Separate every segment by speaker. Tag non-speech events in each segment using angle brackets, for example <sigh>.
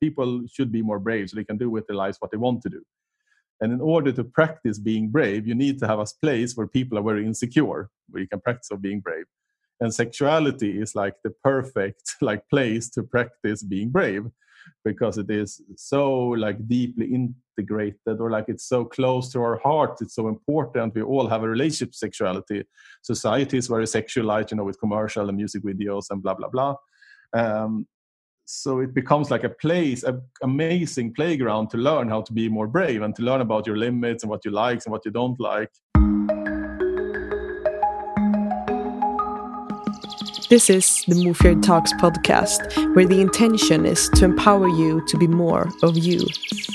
Speaker 1: people should be more brave so they can do with their lives what they want to do. And in order to practice being brave you need to have a place where people are very insecure where you can practice of being brave. And sexuality is like the perfect <laughs> like place to practice being brave because it is so like deeply integrated or like it's so close to our heart. It's so important. We all have a relationship sexuality. Society is very sexualized you know with commercial and music videos and blah blah blah. Um, so it becomes like a place an amazing playground to learn how to be more brave and to learn about your limits and what you like and what you don't like
Speaker 2: This is the Mofjärd Talks podcast, where the intention is to empower you to be more of you.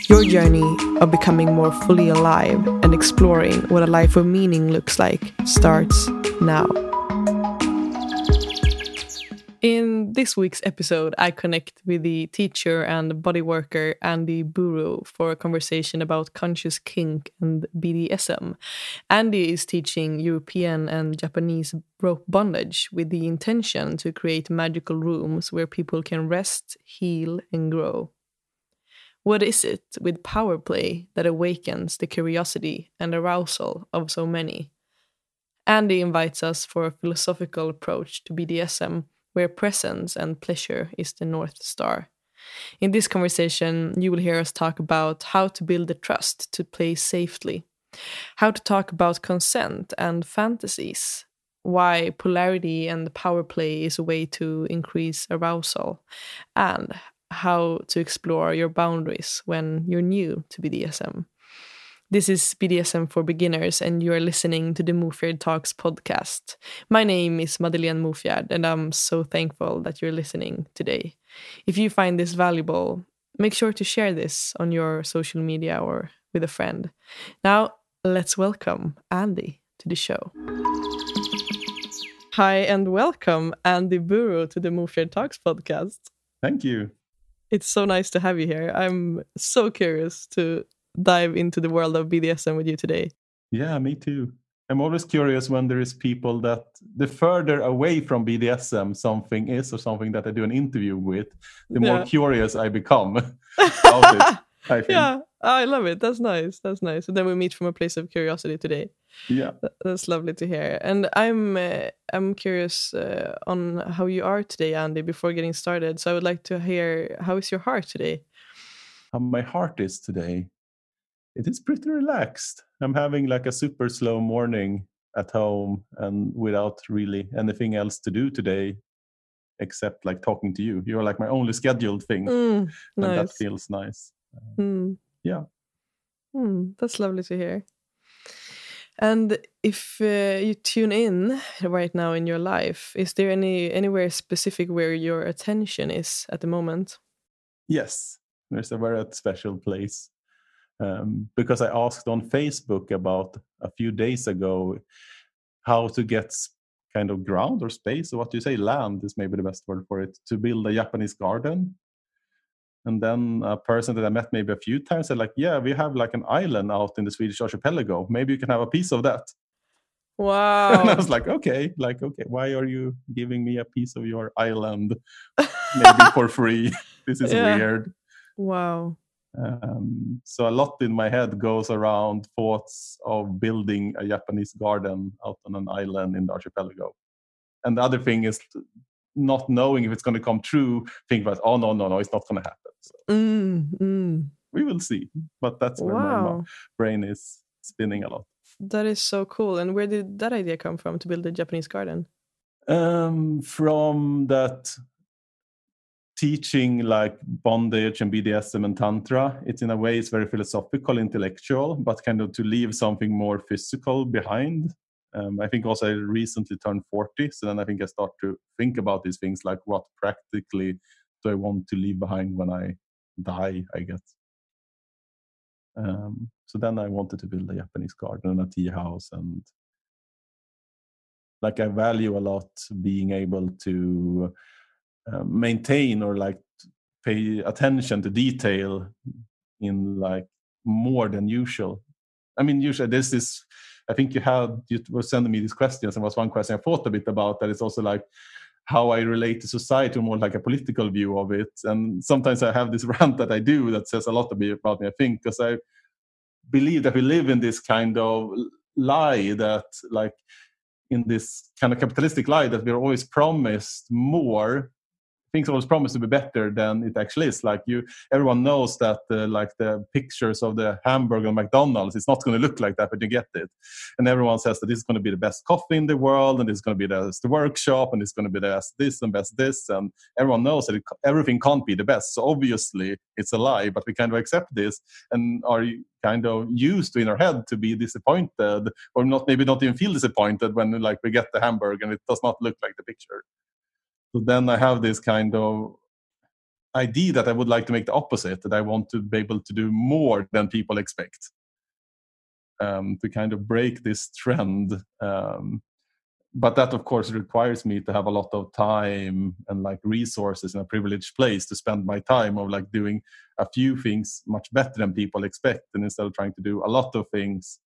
Speaker 2: Your journey of becoming more fully alive and exploring what a life of meaning looks like starts now. In this week's episode, I connect with the teacher and body worker Andy Buru for a conversation about conscious kink and BDSM. Andy is teaching European and Japanese rope bondage with the intention to create magical rooms where people can rest, heal, and grow. What is it with power play that awakens the curiosity and arousal of so many? Andy invites us for a philosophical approach to BDSM where presence and pleasure is the North Star. In this conversation, you will hear us talk about how to build the trust to play safely, how to talk about consent and fantasies, why polarity and power play is a way to increase arousal, and how to explore your boundaries when you're new to BDSM. This is BDSM for beginners, and you are listening to the Mofjärd Talks podcast. My name is Madeleine Mofjärd, and I'm so thankful that you're listening today. If you find this valuable, make sure to share this on your social media or with a friend. Now, let's welcome Andy to the show. Hi, and welcome, Andy Buru, to the Mofjärd Talks podcast.
Speaker 1: thank you
Speaker 2: It's so nice to have you here. I'm so curious to dive into the world of BDSM with you today.
Speaker 1: Yeah, me too. I'm always curious when there is people that the further away from BDSM something is or something that I do an interview with, the more
Speaker 2: Yeah.
Speaker 1: curious I become <laughs> about it. <laughs> I think.
Speaker 2: yeah, I love it. That's nice. That's nice. And then we meet from a place of curiosity today.
Speaker 1: Yeah.
Speaker 2: That's lovely to hear. And I'm uh, I'm curious uh, on how you are today, Andy. Before getting started, so I would like to hear how is your heart today.
Speaker 1: How my heart is today. It is pretty relaxed. I'm having like a super slow morning at home and without really anything else to do today except like talking to you. You're like my only scheduled thing.
Speaker 2: Mm,
Speaker 1: and that feels nice.
Speaker 2: Mm.
Speaker 1: yeah.
Speaker 2: Mm, that's lovely to hear. And if uh, you tune in right now in your life, is there any anywhere specific where your attention is at the moment?
Speaker 1: Yes, there's a very special place. Um, because I asked on Facebook about a few days ago how to get kind of ground or space, or what do you say, land is maybe the best word for it, to build a Japanese garden. And then a person that I met maybe a few times said, like, yeah, we have like an island out in the Swedish archipelago. Maybe you can have a piece of that. Wow. <laughs> and I was like, okay, like, okay, why are you giving me a piece of your island <laughs> maybe for free? <laughs> This is
Speaker 2: Yeah.
Speaker 1: weird.
Speaker 2: wow.
Speaker 1: Um, so a lot in my head goes around thoughts of building a Japanese garden out on an island in the archipelago. And the other thing is not knowing if it's going to come true. Think about, oh no, no, no, it's not going to happen. So
Speaker 2: Mm, mm.
Speaker 1: we will see. But that's where my
Speaker 2: Wow.
Speaker 1: ma- brain is spinning a lot.
Speaker 2: That is so cool. And where did that idea come from to build a Japanese garden?
Speaker 1: Um, from that teaching like bondage and BDSM and tantra, it's in a way it's very philosophical, intellectual, but kind of to leave something more physical behind. Um, I think also I recently turned 40, so then I think I start to think about these things like what practically do I want to leave behind when I die, I guess. Um, so then I wanted to build a Japanese garden and a tea house and like I value a lot being able to uh, maintain or like pay attention to detail in like more than usual. I mean, usually this is. I think you had you were sending me these questions, and was one question I thought a bit about that. It's also like how I relate to society, more like a political view of it. And sometimes I have this <laughs> rant that I do that says a lot about me, I think, because I believe that we live in this kind of lie that, like, in this kind of capitalistic lie that we're always promised more things always promise to be better than it actually is. Like you, everyone knows that uh, like the pictures of the hamburger on McDonald's, it's not going to look like that, but you get it. And everyone says that this is going to be the best coffee in the world, and it's going to be the best workshop, and it's going to be the best this and best this, and everyone knows that it, everything can't be the best. So obviously it's a lie, but we kind of accept this and are kind of used to in our head to be disappointed, or not maybe not even feel disappointed when like we get the hamburger and it does not look like the picture. So then I have this kind of idea that I would like to make the opposite, that I want to be able to do more than people expect. Um, to kind of break this trend. Um, but that, of course, requires me to have a lot of time and like resources in a privileged place to spend my time of like doing a few things much better than people expect, and instead of trying to do a lot of things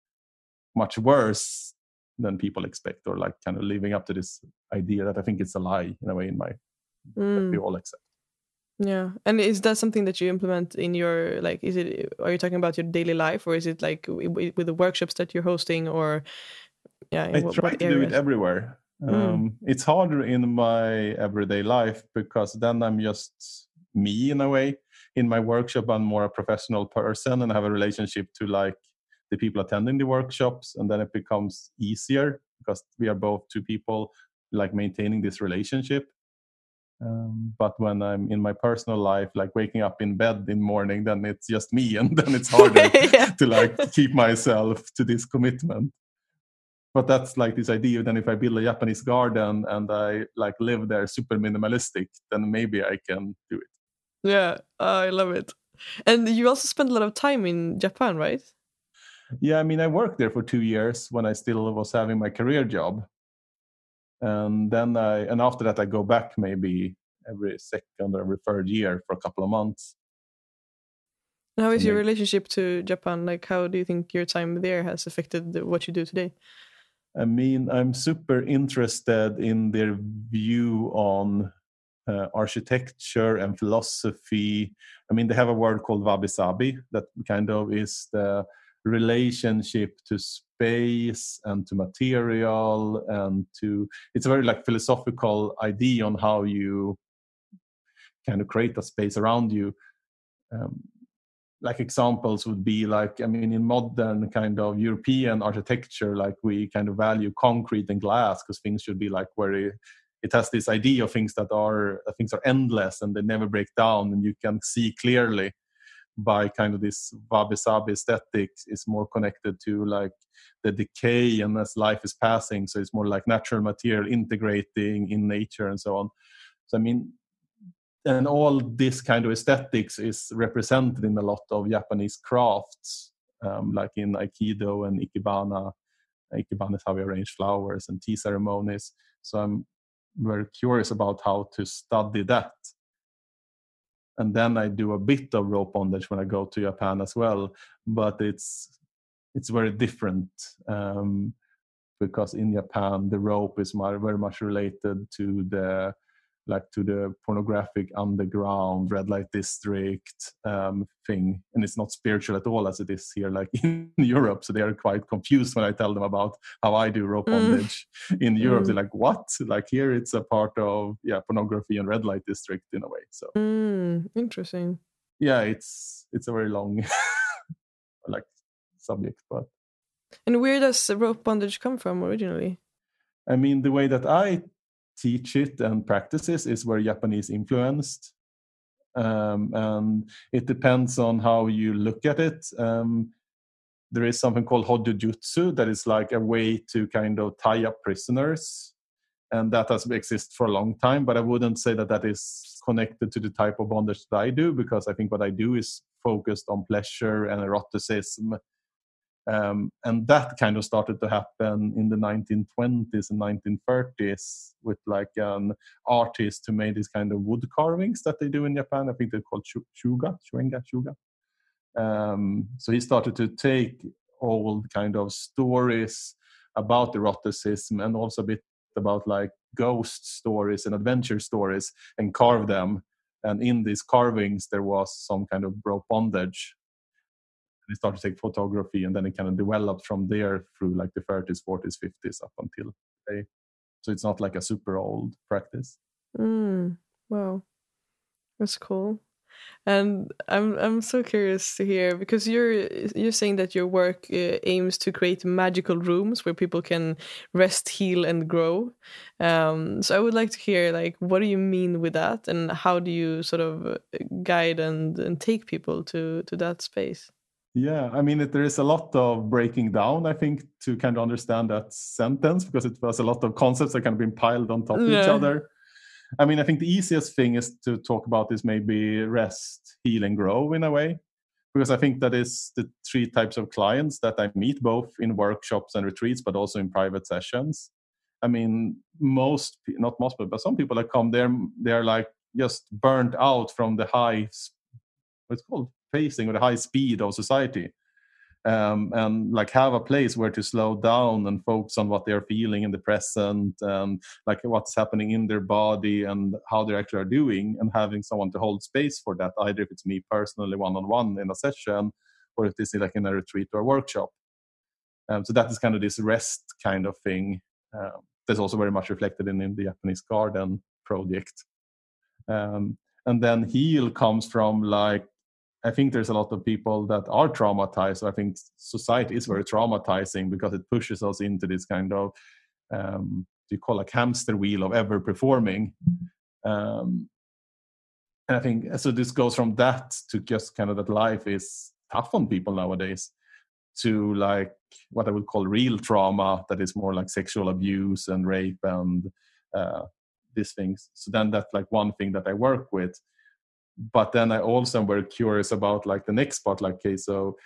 Speaker 1: much worse than people expect or like kind of living up to this idea that i think it's a lie in a way in my mm. we all accept
Speaker 2: yeah and is that something that you implement in your like is it are you talking about your daily life or is it like with the workshops that you're hosting or
Speaker 1: yeah i what, try what to areas? do it everywhere mm. um, it's harder in my everyday life because then i'm just me in a way in my workshop i'm more a professional person and have a relationship to like the people attending the workshops and then it becomes easier because we are both two people like maintaining this relationship. Um, but when i'm in my personal life like waking up in bed in morning then it's just me <laughs> and then it's harder <laughs> yeah. to like keep myself to this commitment. But that's like this idea then if i build a japanese garden and i like live there super minimalistic then maybe i can do it.
Speaker 2: Yeah i love it. And you also spend a lot of time in japan right
Speaker 1: yeah, I mean, I worked there for two years when I still was having my career job, and then I and after that I go back maybe every second or every third year for a couple of months.
Speaker 2: how is your relationship to Japan? Like, how do you think your time there has affected what you do today?
Speaker 1: I mean, I'm super interested in their view on uh, architecture and philosophy. I mean, they have a word called wabi sabi that kind of is the relationship to space and to material and to it's a very like philosophical idea on how you kind of create a space around you. Um, like examples would be like i mean in modern kind of european architecture like we kind of value concrete and glass because things should be like very it has this idea of things that are things are endless and they never break down and you can see clearly by kind of this wabi sabi aesthetics is more connected to like the decay and as life is passing so it's more like natural material integrating in nature and so on. So i mean and all this kind of aesthetics is represented in a lot of japanese crafts um, like in aikido and ikebana ikebana is how we arrange flowers and tea ceremonies. So i'm very curious about how to study that and then I do a bit of rope bondage when I go to Japan as well. But it's it's very different um, because in Japan the rope is very much related to the like to the pornographic underground red light district um, thing. And it's not spiritual at all as it is here like <laughs> in europe. So they are quite confused when i tell them about how i do rope mm. bondage in europe. Mm. they're like what? Like here it's a part of yeah pornography and red light district in a way. So
Speaker 2: mm, interesting.
Speaker 1: Yeah it's it's a very long <laughs> like subject but
Speaker 2: and where does rope bondage come from originally?
Speaker 1: I mean the way that i teach it and practices is very Japanese influenced. Um, and it depends on how you look at it. Um, there is something called Hojojutsu that is like a way to kind of tie up prisoners. And that has existed for a long time, but I wouldn't say that that is connected to the type of bondage that I do because I think what I do is focused on pleasure and eroticism um, and that kind of started to happen in the 1920s and 1930s with like an artist who made these kind of wood carvings that they do in Japan. I think they're called shuga, shuenga, shuga. Um, so he started to take old kind of stories about eroticism and also a bit about like ghost stories and adventure stories and carve them and in these carvings there was some kind of rope bondage they started to take photography and then it kind of developed from there through like the 30s 40s 50s up until today. So it's not like a super old practice.
Speaker 2: Mm, wow. That's cool. And I'm I'm so curious to hear because you're you're saying that your work uh, aims to create magical rooms where people can rest, heal, and grow. Um, so I would like to hear like what do you mean with that, and how do you sort of uh, guide and and take people to to that space?
Speaker 1: Yeah, I mean, it, there is a lot of breaking down, I think, to kind of understand that sentence because it was a lot of concepts that kind of been piled on top yeah. of each other. I mean, I think the easiest thing is to talk about is maybe rest, heal, and grow in a way, because I think that is the three types of clients that I meet both in workshops and retreats, but also in private sessions. I mean, most, not most, but some people that come there, they're like just burnt out from the high, what's called pacing or the high speed of society. Um, and like have a place where to slow down and focus on what they're feeling in the present and like what's happening in their body and how they actually are doing and having someone to hold space for that either if it's me personally one-on-one in a session or if it's like in a retreat or a workshop. Um, so that is kind of this rest kind of thing um, that's also very much reflected in, in the japanese garden project. Um, and then heal comes from like I think there's a lot of people that are traumatized. I think society is very traumatizing because it pushes us into this kind of um, you call like hamster wheel of ever performing. Um, and I think so. This goes from that to just kind of that life is tough on people nowadays to like what I would call real trauma that is more like sexual abuse and rape and uh, these things. So then that's like one thing that I work with but then I also am very curious about like the next part, like okay, so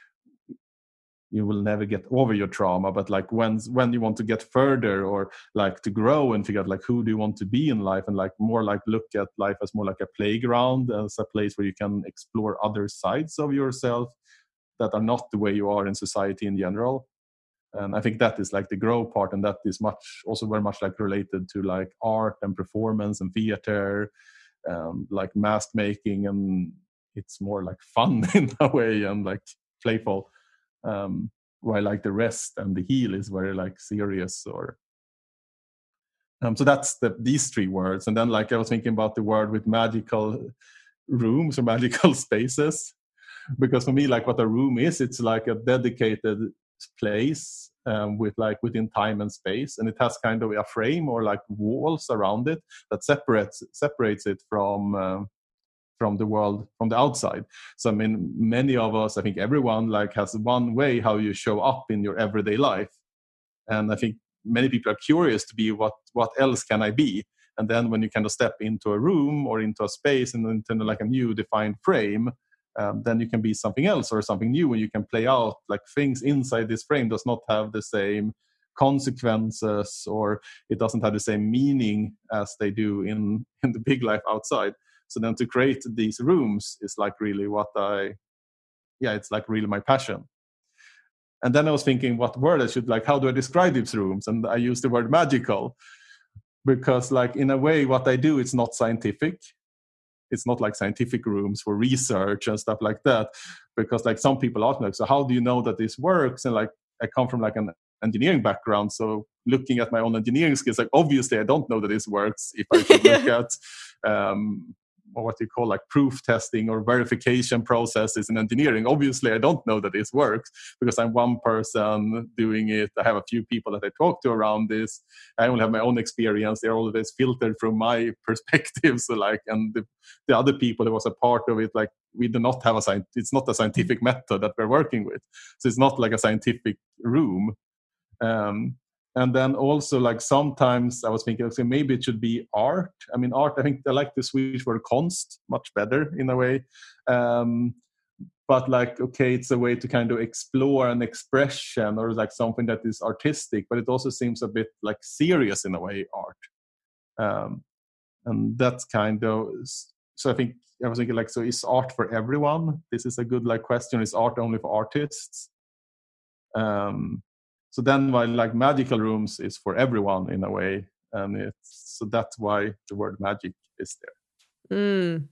Speaker 1: you will never get over your trauma, but like when when you want to get further or like to grow and figure out like who do you want to be in life and like more like look at life as more like a playground as a place where you can explore other sides of yourself that are not the way you are in society in general. And i think that is like the grow part and that is much also very much like related to like art and performance and theater um, like mask making and it's more like fun <laughs> in a way and like playful. Um, while like the rest and the heal is very like serious or um, so that's the these three words. And then like i was thinking about the word with magical rooms or <laughs> magical spaces. Because for me like what a room is it's like a dedicated place um, with like within time and space and it has kind of a frame or like walls around it that separates separates it from uh, from the world from the outside. So i mean many of us i think everyone like has one way how you show up in your everyday life. And i think many people are curious to be what what else can i be? And then when you kind of step into a room or into a space and into like a new defined frame um, then you can be something else or something new and you can play out like things inside this frame does not have the same consequences or it doesn't have the same meaning as they do in <laughs> in the big life outside. So then to create these rooms is like really what i yeah it's like really my passion. And then i was thinking what word i should like how do i describe these rooms? And i use the word magical because like in a way what i do it's not scientific it's not like scientific rooms for research and stuff like that because like some people ask me like, so how do you know that this works? And like i come from like an engineering background so looking at my own engineering skills like obviously i don't know that this works if i should look <laughs> at um, or what you call like proof testing or verification processes in engineering. Obviously, I don't know that this works because I'm one person doing it. I have a few people that I talk to around this. I only have my own experience. They're always filtered from my <laughs> perspective. So like, and the, the other people that was a part of it, like we do not have a science. It's not a scientific method that we're working with. So it's not like a scientific room. Um, and then also like sometimes i was thinking okay maybe it should be art. I mean art i think i like the swedish word konst much better in a way. Um, but like okay it's a way to kind of explore an expression or like something that is artistic but it also seems a bit like serious in a way art. Um, and that's kind of so i think i was thinking like so is art for everyone? This is a good like question. Is art only for artists? Um, so then while like magical rooms is for everyone in a way and it's So that's why the word magic is there.
Speaker 2: Mm.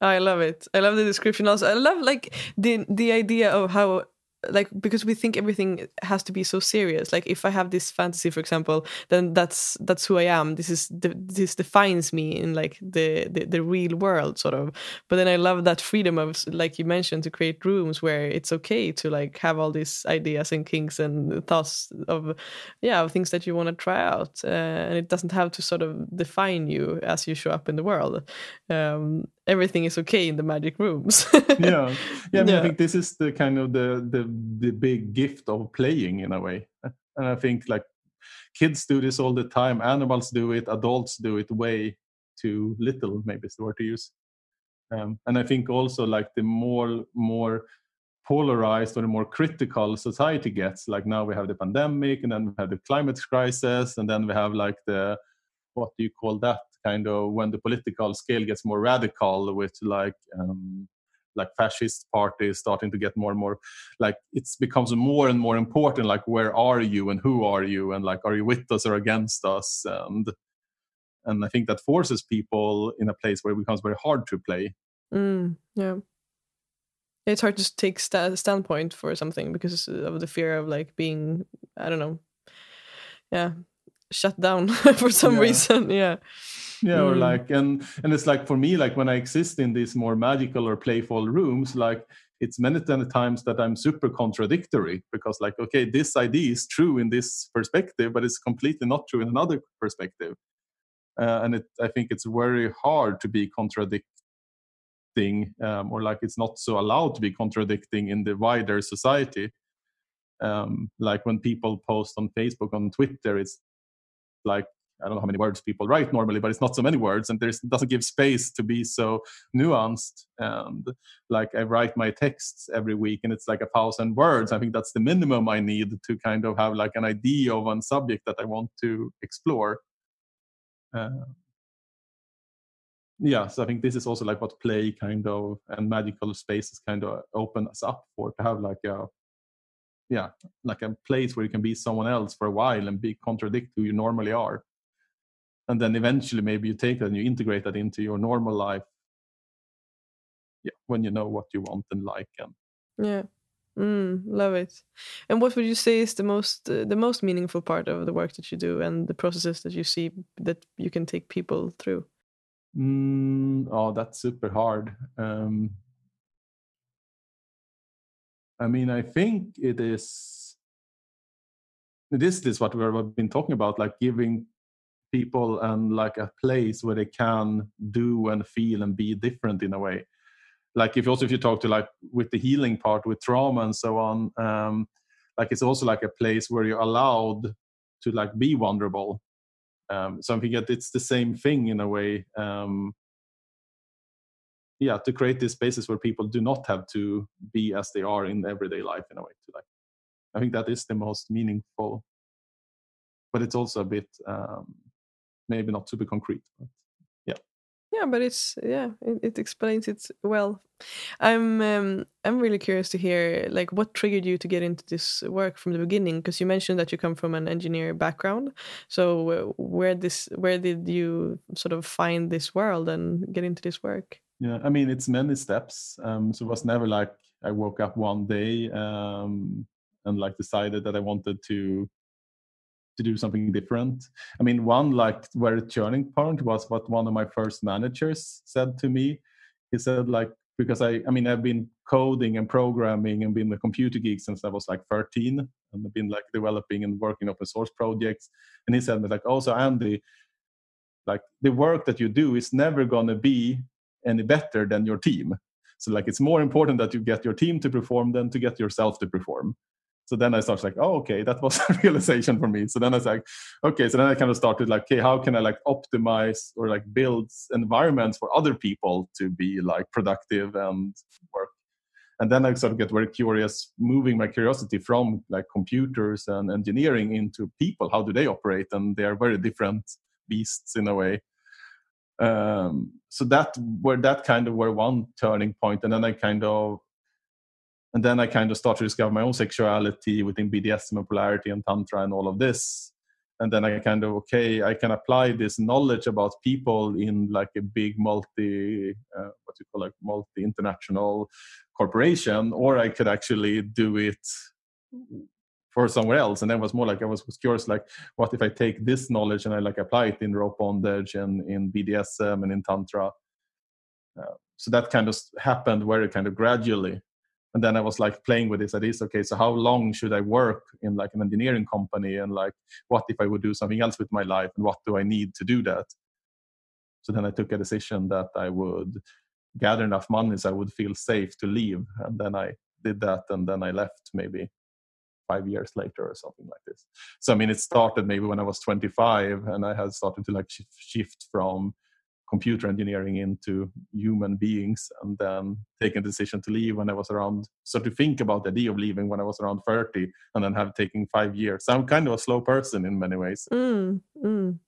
Speaker 2: I love it. I love the description also. I love like the the idea of how like because we think everything has to be so serious. Like if i have this fantasy for example then that's that's who i am. This is this defines me in like the, the the real world sort of. But then i love that freedom of like you mentioned to create rooms where it's okay to like have all these ideas and kinks and thoughts of yeah of things that you want to try out. Uh, and it doesn't have to sort of define you as you show up in the world. Um, everything is okay in the magic rooms. <laughs>
Speaker 1: yeah, yeah. I, mean, yeah. I think this is the kind of the the the big gift of playing in a way, and I think like kids do this all the time. Animals do it. Adults do it way too little. Maybe is the word to use. Um, and I think also like the more more polarized or the more critical society gets, like now we have the pandemic, and then we have the climate crisis, and then we have like the what do you call that kind of when the political scale gets more radical with like um, like fascist parties starting to get more and more like it becomes more and more important like where are you and who are you and like are you with us or against us? And and i think that forces people in a place where it becomes very hard to play.
Speaker 2: Mm, yeah. It's hard to take st- standpoint for something because of the fear of like being i don't know. Yeah shut down <laughs> for some
Speaker 1: yeah.
Speaker 2: reason yeah
Speaker 1: yeah mm. or like and and it's like for me like when i exist in these more magical or playful rooms like it's many times that i'm super contradictory because like okay this idea is true in this perspective but it's completely not true in another perspective uh, and it, i think it's very hard to be contradicting um, or like it's not so allowed to be contradicting in the wider society um, like when people post on facebook on twitter it's like I don't know how many words people write normally, but it's not so many words, and there's doesn't give space to be so nuanced. And like I write my texts every week, and it's like a thousand words. I think that's the minimum I need to kind of have like an idea of one subject that I want to explore. Uh, yeah, so I think this is also like what play kind of and magical spaces kind of open us up for to have like a yeah like a place where you can be someone else for a while and be contradict who you normally are. And then eventually maybe you take that and you integrate that into your normal life. Yeah when you know what you want and like and
Speaker 2: yeah. Mm, love it. And what would you say is the most uh, the most meaningful part of the work that you do and the processes that you see that you can take people through?
Speaker 1: Mm, oh that's super hard. Um, I mean, I think it is. This is what we've been talking about, like giving people and like a place where they can do and feel and be different in a way. Like if also if you talk to like with the healing part with trauma and so on, um, like it's also like a place where you're allowed to like be vulnerable. Um, so I think that it's the same thing in a way. Um, yeah to create these spaces where people do not have to be as they are in everyday life in a way to like i think that is the most meaningful. But it's also a bit um, maybe not super concrete but yeah.
Speaker 2: Yeah but it's yeah it, it explains it well. I'm um, i'm really curious to hear like what triggered you to get into this work from the beginning? Because you mentioned that you come from an engineer background. So uh, where this where did you sort of find this world and get into this work
Speaker 1: yeah i mean it's many steps um, so it was never like i woke up one day um, and like decided that i wanted to to do something different. I mean one like very turning point was what one of my first managers said to me. He said like because i i mean i've been coding and programming and been a computer geek since i was like 13 and i've been like developing and working open source projects. And he said like also andy like the work that you do is never going to be any better than your team. So like it's more important that you get your team to perform than to get yourself to perform. So then I started like, oh, okay, that was <laughs> a realization for me. So then I was like, okay, so then I kind of started like, okay, how can I like optimize or like build environments for other people to be like productive and work? And then I sort of get very curious, moving my curiosity from like computers and engineering into people. How do they operate? And they are very different beasts in a way um, so that were that kind of were one turning point and then i kind of and then i kind of started to discover my own sexuality within bdsm and polarity and tantra and all of this. And then i kind of okay i can apply this knowledge about people in like a big multi uh, what you call like multi international corporation or i could actually do it for somewhere else. And then it was more like i was, was curious like what if i take this knowledge and i like apply it in rope bondage and in bdsm and in tantra? Uh, so that kind of happened very kind of gradually. And then i was like playing with this ideas okay so how long should i work in like an engineering company? And like what if i would do something else with my life? And what do i need to do that? So then i took a decision that i would gather enough money so i would feel safe to leave. And then i did that and then i left maybe five years later or something like this so i mean it started maybe when i was 25 and i had started to like shift from computer engineering into human beings and then taking a decision to leave when I was around so to think about the idea of leaving when I was around 30 and then have taken five years. So I'm kind of a slow person in many ways.
Speaker 2: Mm, mm.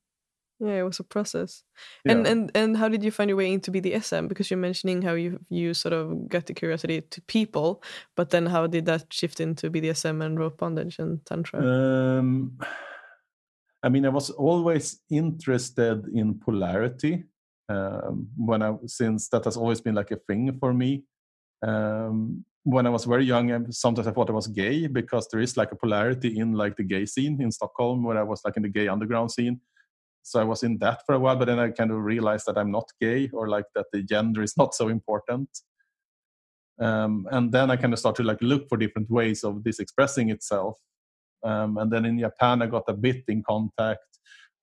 Speaker 2: Yeah, it was a process. Yeah. And and and how did you find your way into BDSM? Because you're mentioning how you you sort of got the curiosity to people, but then how did that shift into BDSM and rope bondage and tantra? Um,
Speaker 1: I mean, I was always interested in polarity um, when I since that has always been like a thing for me. Um, when I was very young, sometimes I thought I was gay because there is like a polarity in like the gay scene in Stockholm, where I was like in the gay underground scene. So I was in that for a while, but then I kind of realized that I'm not gay or like that the gender is not so important. Um, and then I kind of started to like look for different ways of this expressing itself. Um, and then in Japan, I got a bit in contact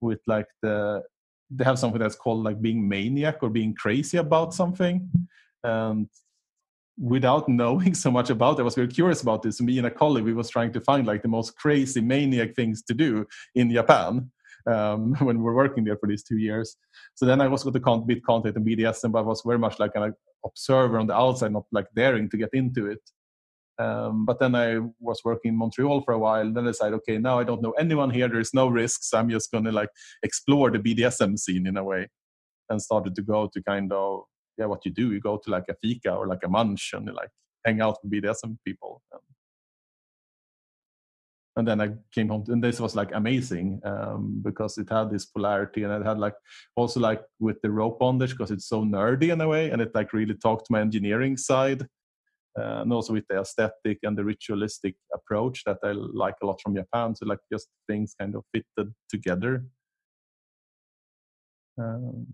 Speaker 1: with like the they have something that's called like being maniac or being crazy about something and without <laughs> knowing so much about it i was very curious about this me and a colleague we was trying to find like the most crazy maniac things to do in japan um, <laughs> when we were working there for these two years so then i was got a bit contact in bdsm but i was very much like an observer on the outside not like daring to get into it um, but then I was working in Montreal for a while. And then I decided, okay, now I don't know anyone here. There's no risks. I'm just going to like explore the BDSM scene in a way, and started to go to kind of yeah, what you do. You go to like a fika or like a munch and like hang out with BDSM people. And, and then I came home, and this was like amazing um, because it had this polarity, and it had like also like with the rope bondage because it's so nerdy in a way, and it like really talked to my engineering side uh, and also with the aesthetic and the ritualistic approach that I like a lot from Japan. So like just things kind of fitted together. Um,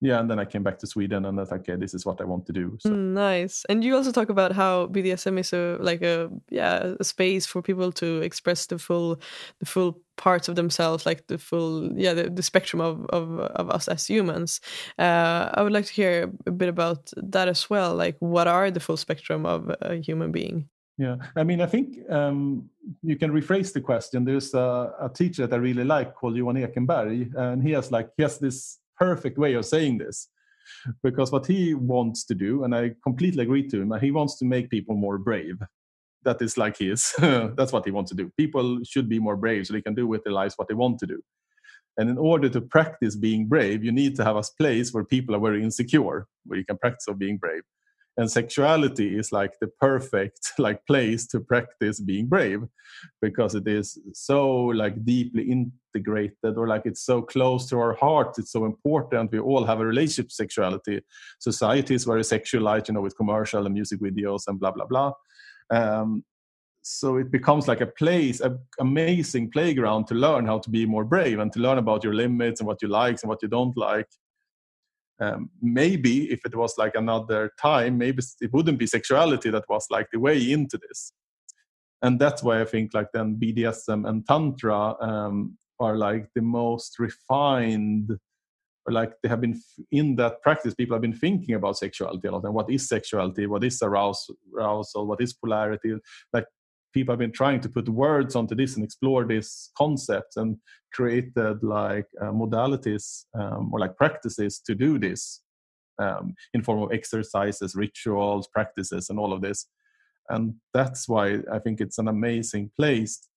Speaker 1: yeah, and then I came back to Sweden and I thought, okay, this is what I want to do.
Speaker 2: So. Mm, nice. And you also talk about how BDSM is a like a yeah a space for people to express the full the full parts of themselves, like the full yeah the, the spectrum of, of of us as humans. Uh, I would like to hear a bit about that as well. Like, what are the full spectrum of a human being?
Speaker 1: Yeah, I mean, I think um, you can rephrase the question. There's a, a, teacher that I really like called Johan Ekenberg, and he has like he has this perfect way of saying this. Because what he wants to do and i completely agree to him he wants to make people more brave. That is like his <laughs> that's what he wants to do. People should be more brave so they can do with their lives what they want to do. And in order to practice being brave you need to have a place where people are very insecure where you can practice of being brave and sexuality is like the perfect <laughs> like place to practice being brave because it is so like deeply integrated or like it's so close to our heart. It's so important. We all have a relationship sexuality. Society is very sexualized you know with commercial and music videos and blah blah blah. Um, so it becomes like a place an amazing playground to learn how to be more brave and to learn about your limits and what you like and what you don't like um, maybe if it was like another time maybe it wouldn't be sexuality that was like the way into this. And that's why i think like then bdsm and tantra um, are like the most refined or like they have been in that practice people have been thinking about sexuality a lot and what is sexuality what is arousal, arousal what is polarity like people have been trying to put words onto this and explore this concept and created like uh, modalities um, or like practices to do this um, in form of exercises rituals practices and all of this. And that's why i think it's an amazing place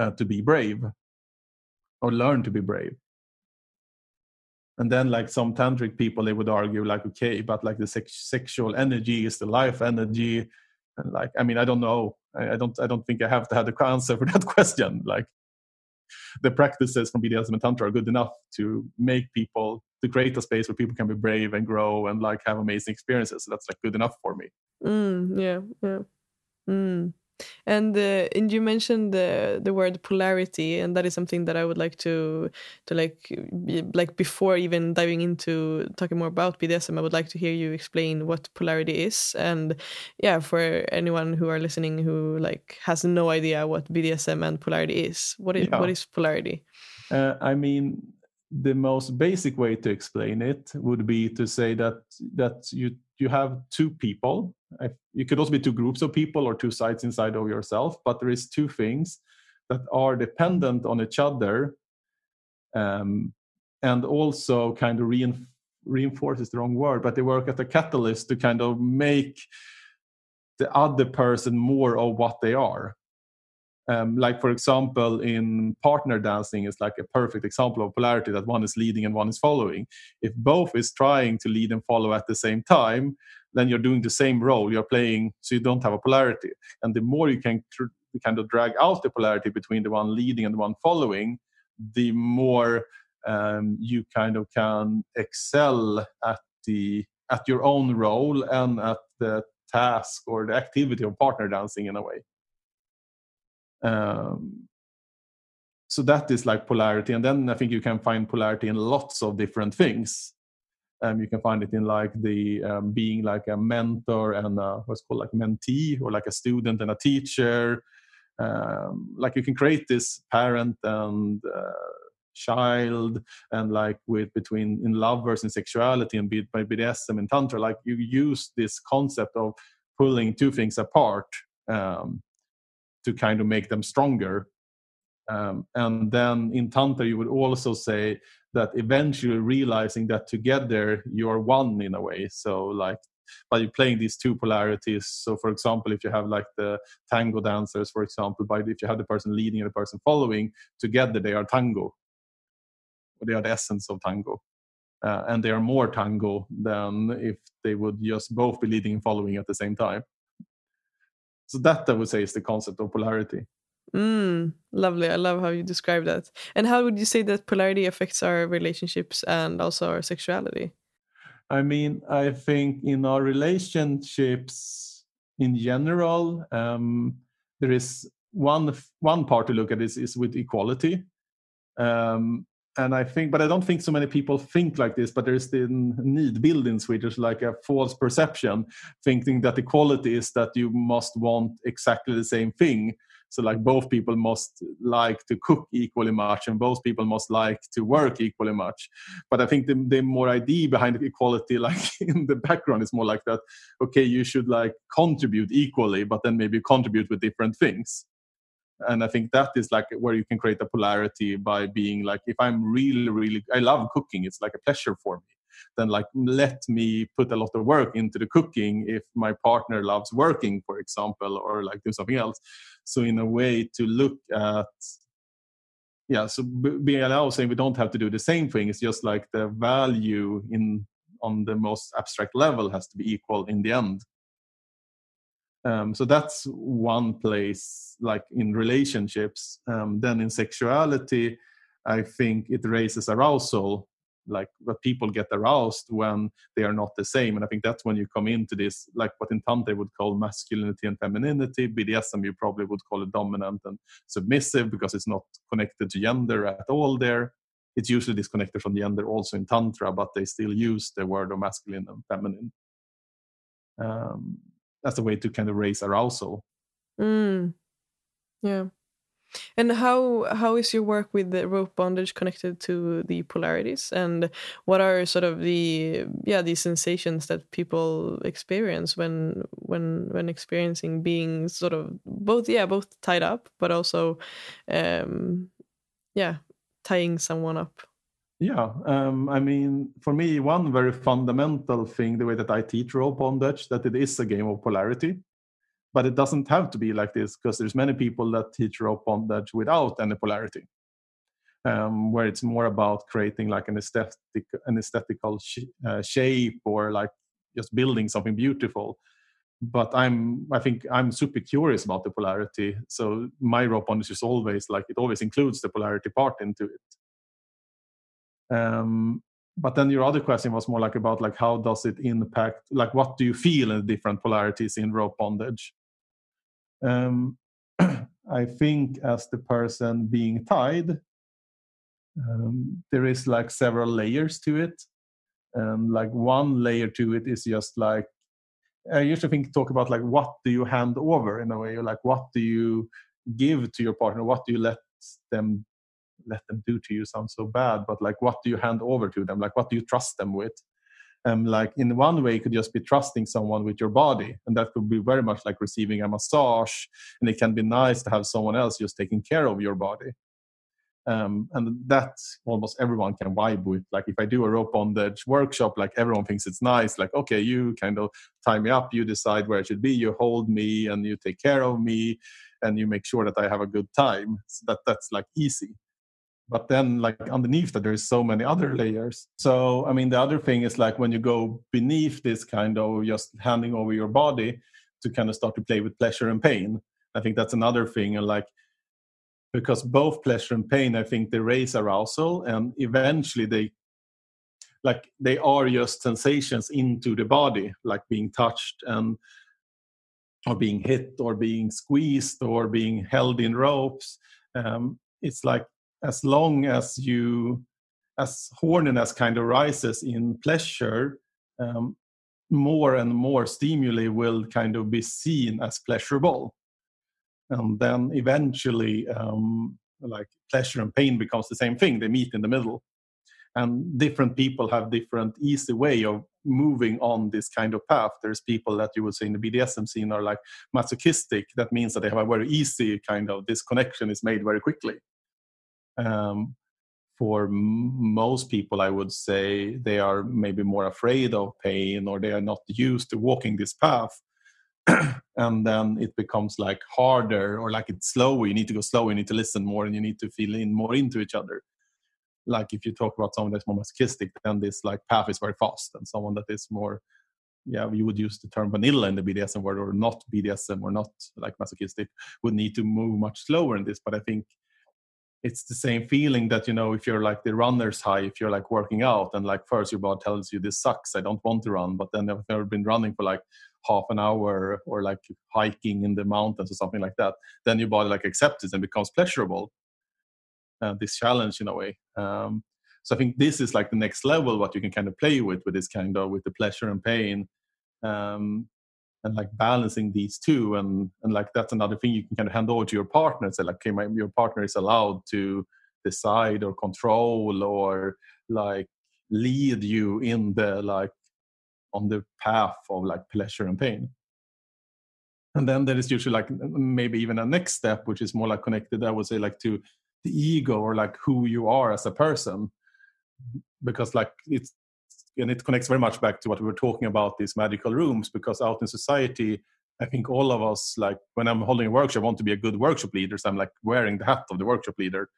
Speaker 1: uh, to be brave or learn to be brave. And then like some tantric people they would argue like okay but like the sex- sexual energy is the life energy. And like i mean i don't know I, I, don't i don't think i have to have the answer for <laughs> that question like the practices from BDSM and Tantra are good enough to make people to create a space where people can be brave and grow and like have amazing experiences. So that's like good enough for me.
Speaker 2: Mm, yeah, yeah. Mm. And uh, and you mentioned the the word polarity, and that is something that I would like to to like like before even diving into talking more about BDSM, I would like to hear you explain what polarity is, and yeah, for anyone who are listening who like has no idea what BDSM and polarity is, what is yeah. what is polarity?
Speaker 1: Uh, I mean, the most basic way to explain it would be to say that that you you have two people. You could also be two groups of people or two sides inside of yourself but there is two things that are dependent on each other um, and also kind of reinf- reinforce is the wrong word but they work as a catalyst to kind of make the other person more of what they are um, like for example in partner dancing is like a perfect example of polarity that one is leading and one is following. If both is trying to lead and follow at the same time then you're doing the same role. You're playing so you don't have a polarity. And the more you can tr- kind of drag out the polarity between the one leading and the one following the more um, you kind of can excel at the at your own role and at the task or the activity of partner dancing in a way um, so that is like polarity and then i think you can find polarity in lots of different things. Um, you can find it in like the um, being like a mentor and a, what's called like mentee or like a student and a teacher. Um, like you can create this parent and uh, child and like with between in lovers and sexuality and by BDSM and tantra like you use this concept of pulling two things apart. Um, to kind of make them stronger. Um, and then in Tantra, you would also say that eventually realizing that together you're one in a way. So, like, by playing these two polarities. So, for example, if you have like the tango dancers, for example, by if you have the person leading and the person following, together they are tango. They are the essence of tango. Uh, and they are more tango than if they would just both be leading and following at the same time. So that I would say is the concept of polarity.
Speaker 2: Mm, lovely. I love how you describe that. And how would you say that polarity affects our relationships and also our sexuality?
Speaker 1: I mean, I think in our relationships in general, um, there is one one part to look at is, is with equality. Um, and I think, but I don't think so many people think like this. But there's the nidbild in Swedish, like a false perception, thinking that equality is that you must want exactly the same thing. So, like, both people must like to cook equally much, and both people must like to work equally much. But I think the, the more idea behind equality, <laughs> like in the background, is more like that. Okay, you should like contribute equally, but then maybe contribute with different things and i think that is like where you can create a polarity by being like if i'm really really i love cooking it's like a pleasure for me then like let me put a lot of work into the cooking if my partner loves working for example or like do something else. So in a way to look at yeah so being allowed saying we don't have to do the same thing it's just like the value in on the most abstract level has to be equal in the end um, so that's one place like in relationships. Um, then in sexuality i think it raises arousal like that people get aroused when they are not the same. And i think that's when you come into this like what in tantra would call masculinity and femininity. Bdsm you probably would call it dominant and submissive because it's not connected to gender at all there. It's usually disconnected from gender also in tantra but they still use the word of masculine and feminine. Um, that's a way to kind of raise arousal.
Speaker 2: Mm. Yeah. And how how is your work with the rope bondage connected to the polarities? And what are sort of the yeah the sensations that people experience when when when experiencing being sort of both yeah both tied up but also um yeah tying someone up
Speaker 1: yeah, um, I mean, for me, one very fundamental thing, the way that I teach rope bondage, that it is a game of polarity, but it doesn't have to be like this because there's many people that teach rope bondage without any polarity, um, where it's more about creating like an aesthetic, an aesthetical sh- uh, shape or like just building something beautiful. but i'm i think i'm super curious about the polarity so my rope bondage is always like it always includes the polarity part into it um but then your other question was more like about like how does it impact like what do you feel in the different polarities in rope bondage? Um <clears throat> i think as the person being tied um, there is like several layers to it. And like one layer to it is just like I usually think talk about like what do you hand over in a way, like what do you give to your partner, what do you let them let them do to you sounds so bad, but like what do you hand over to them, like what do you trust them with? Um, like in one way, it could just be trusting someone with your body, and that could be very much like receiving a massage, and it can be nice to have someone else just taking care of your body. Um, and that almost everyone can vibe with. Like if i do a rope bondage workshop like everyone thinks it's nice like okay you kind of tie me up you decide where i should be you hold me and you take care of me and you make sure that i have a good time. So that that's like easy but then like underneath that there's so many other layers. So i mean the other thing is like when you go beneath this kind of just handing over your body to kind of start to play with pleasure and pain i think that's another thing and like because both pleasure and pain i think they raise arousal and eventually they like they are just sensations into the body like being touched and or being hit or being squeezed or being held in ropes. Um, it's like as long as you as horniness kind of rises in pleasure um, more and more stimuli will kind of be seen as pleasurable. And then eventually um, like pleasure and pain becomes the same thing. They meet in the middle. And different people have different easy way of moving on this kind of path. There's people that you would say in the bdsm scene are like masochistic. That means that they have a very easy kind of this connection is made very quickly um, for m- most people i would say they are maybe more afraid of pain or they are not used to walking this path. <clears throat> And then it becomes like harder or like it's slower. You need to go slower. You need to listen more and you need to feel in more into each other. Like if you talk about someone that's more masochistic then this like path is very fast and someone that is more yeah you would use the term vanilla in the bdsm word or not bdsm or not like masochistic would need to move much slower in this. But i think it's the same feeling that you know if you're like the runner's high if you're like working out and like first your body tells you this sucks i don't want to run but then i've never been running for like half an hour or like hiking in the mountains or something like that then your body like accepts it and becomes pleasurable uh, this challenge in a way um, so i think this is like the next level what you can kind of play with with this kind of with the pleasure and pain um, and like balancing these two and and like that's another thing you can kind of hand over to your partner say like okay my, your partner is allowed to decide or control or like lead you in the like on the path of like pleasure and pain. And then there is usually like maybe even a next step which is more like connected i would say like to the ego or like who you are as a person. Because like it's and it connects very much back to what we were talking about these magical rooms because out in society i think all of us like when i'm holding a workshop I want to be a good workshop leader so i'm like wearing the hat of the workshop leader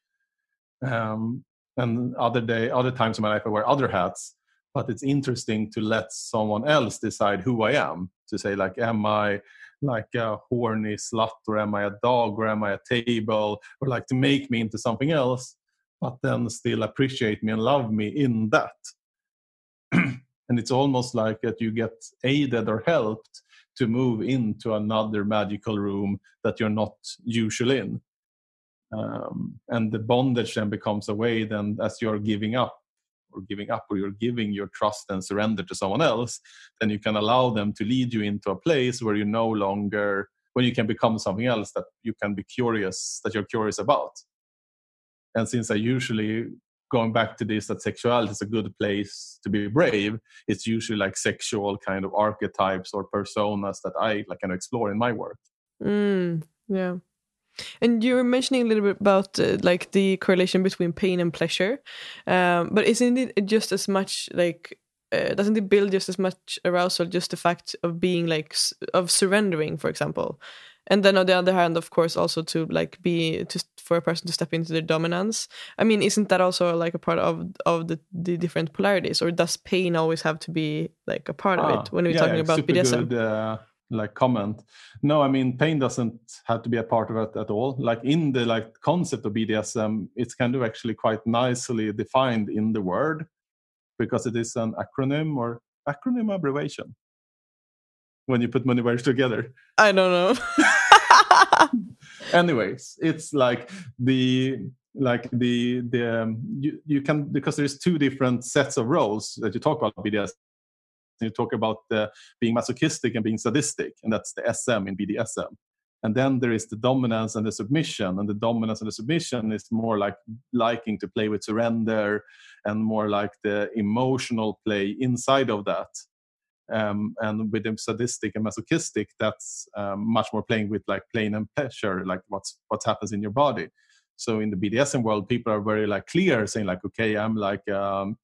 Speaker 1: um, and other day other times in my life i wear other hats but it's interesting to let someone else decide who I am. To say like, am I like a horny slut, or am I a dog, or am I a table, or like to make me into something else, but then still appreciate me and love me in that. <clears throat> and it's almost like that you get aided or helped to move into another magical room that you're not usually in. Um, and the bondage then becomes a way then as you're giving up or giving up or you're giving your trust and surrender to someone else then you can allow them to lead you into a place where you no longer when you can become something else that you can be curious that you're curious about and since i usually going back to this that sexuality is a good place to be brave it's usually like sexual kind of archetypes or personas that i like can explore in my work.
Speaker 2: Mm, yeah. And you were mentioning a little bit about uh, like the correlation between pain and pleasure, um, but isn't it just as much like uh, doesn't it build just as much arousal just the fact of being like of surrendering, for example, and then on the other hand, of course, also to like be just for a person to step into their dominance. I mean, isn't that also like a part of of the the different polarities, or does pain always have to be like a part ah, of it when we're yeah, talking yeah, about BDSM?
Speaker 1: Good, uh like comment no i mean pain doesn't have to be a part of it at all like in the like concept of bdsm it's kind of actually quite nicely defined in the word because it is an acronym or acronym abbreviation when you put words together
Speaker 2: i don't know <laughs>
Speaker 1: anyways it's like the like the the um, you, you can because there's two different sets of roles that you talk about bdsm you talk about being masochistic and being sadistic, and that's the SM in BDSM. And then there is the dominance and the submission, and the dominance and the submission is more like liking to play with surrender and more like the emotional play inside of that. Um, and with the sadistic and masochistic, that's um, much more playing with like pain and pleasure, like what's what happens in your body. So in the BDSM world, people are very like clear, saying like, okay, I'm like um,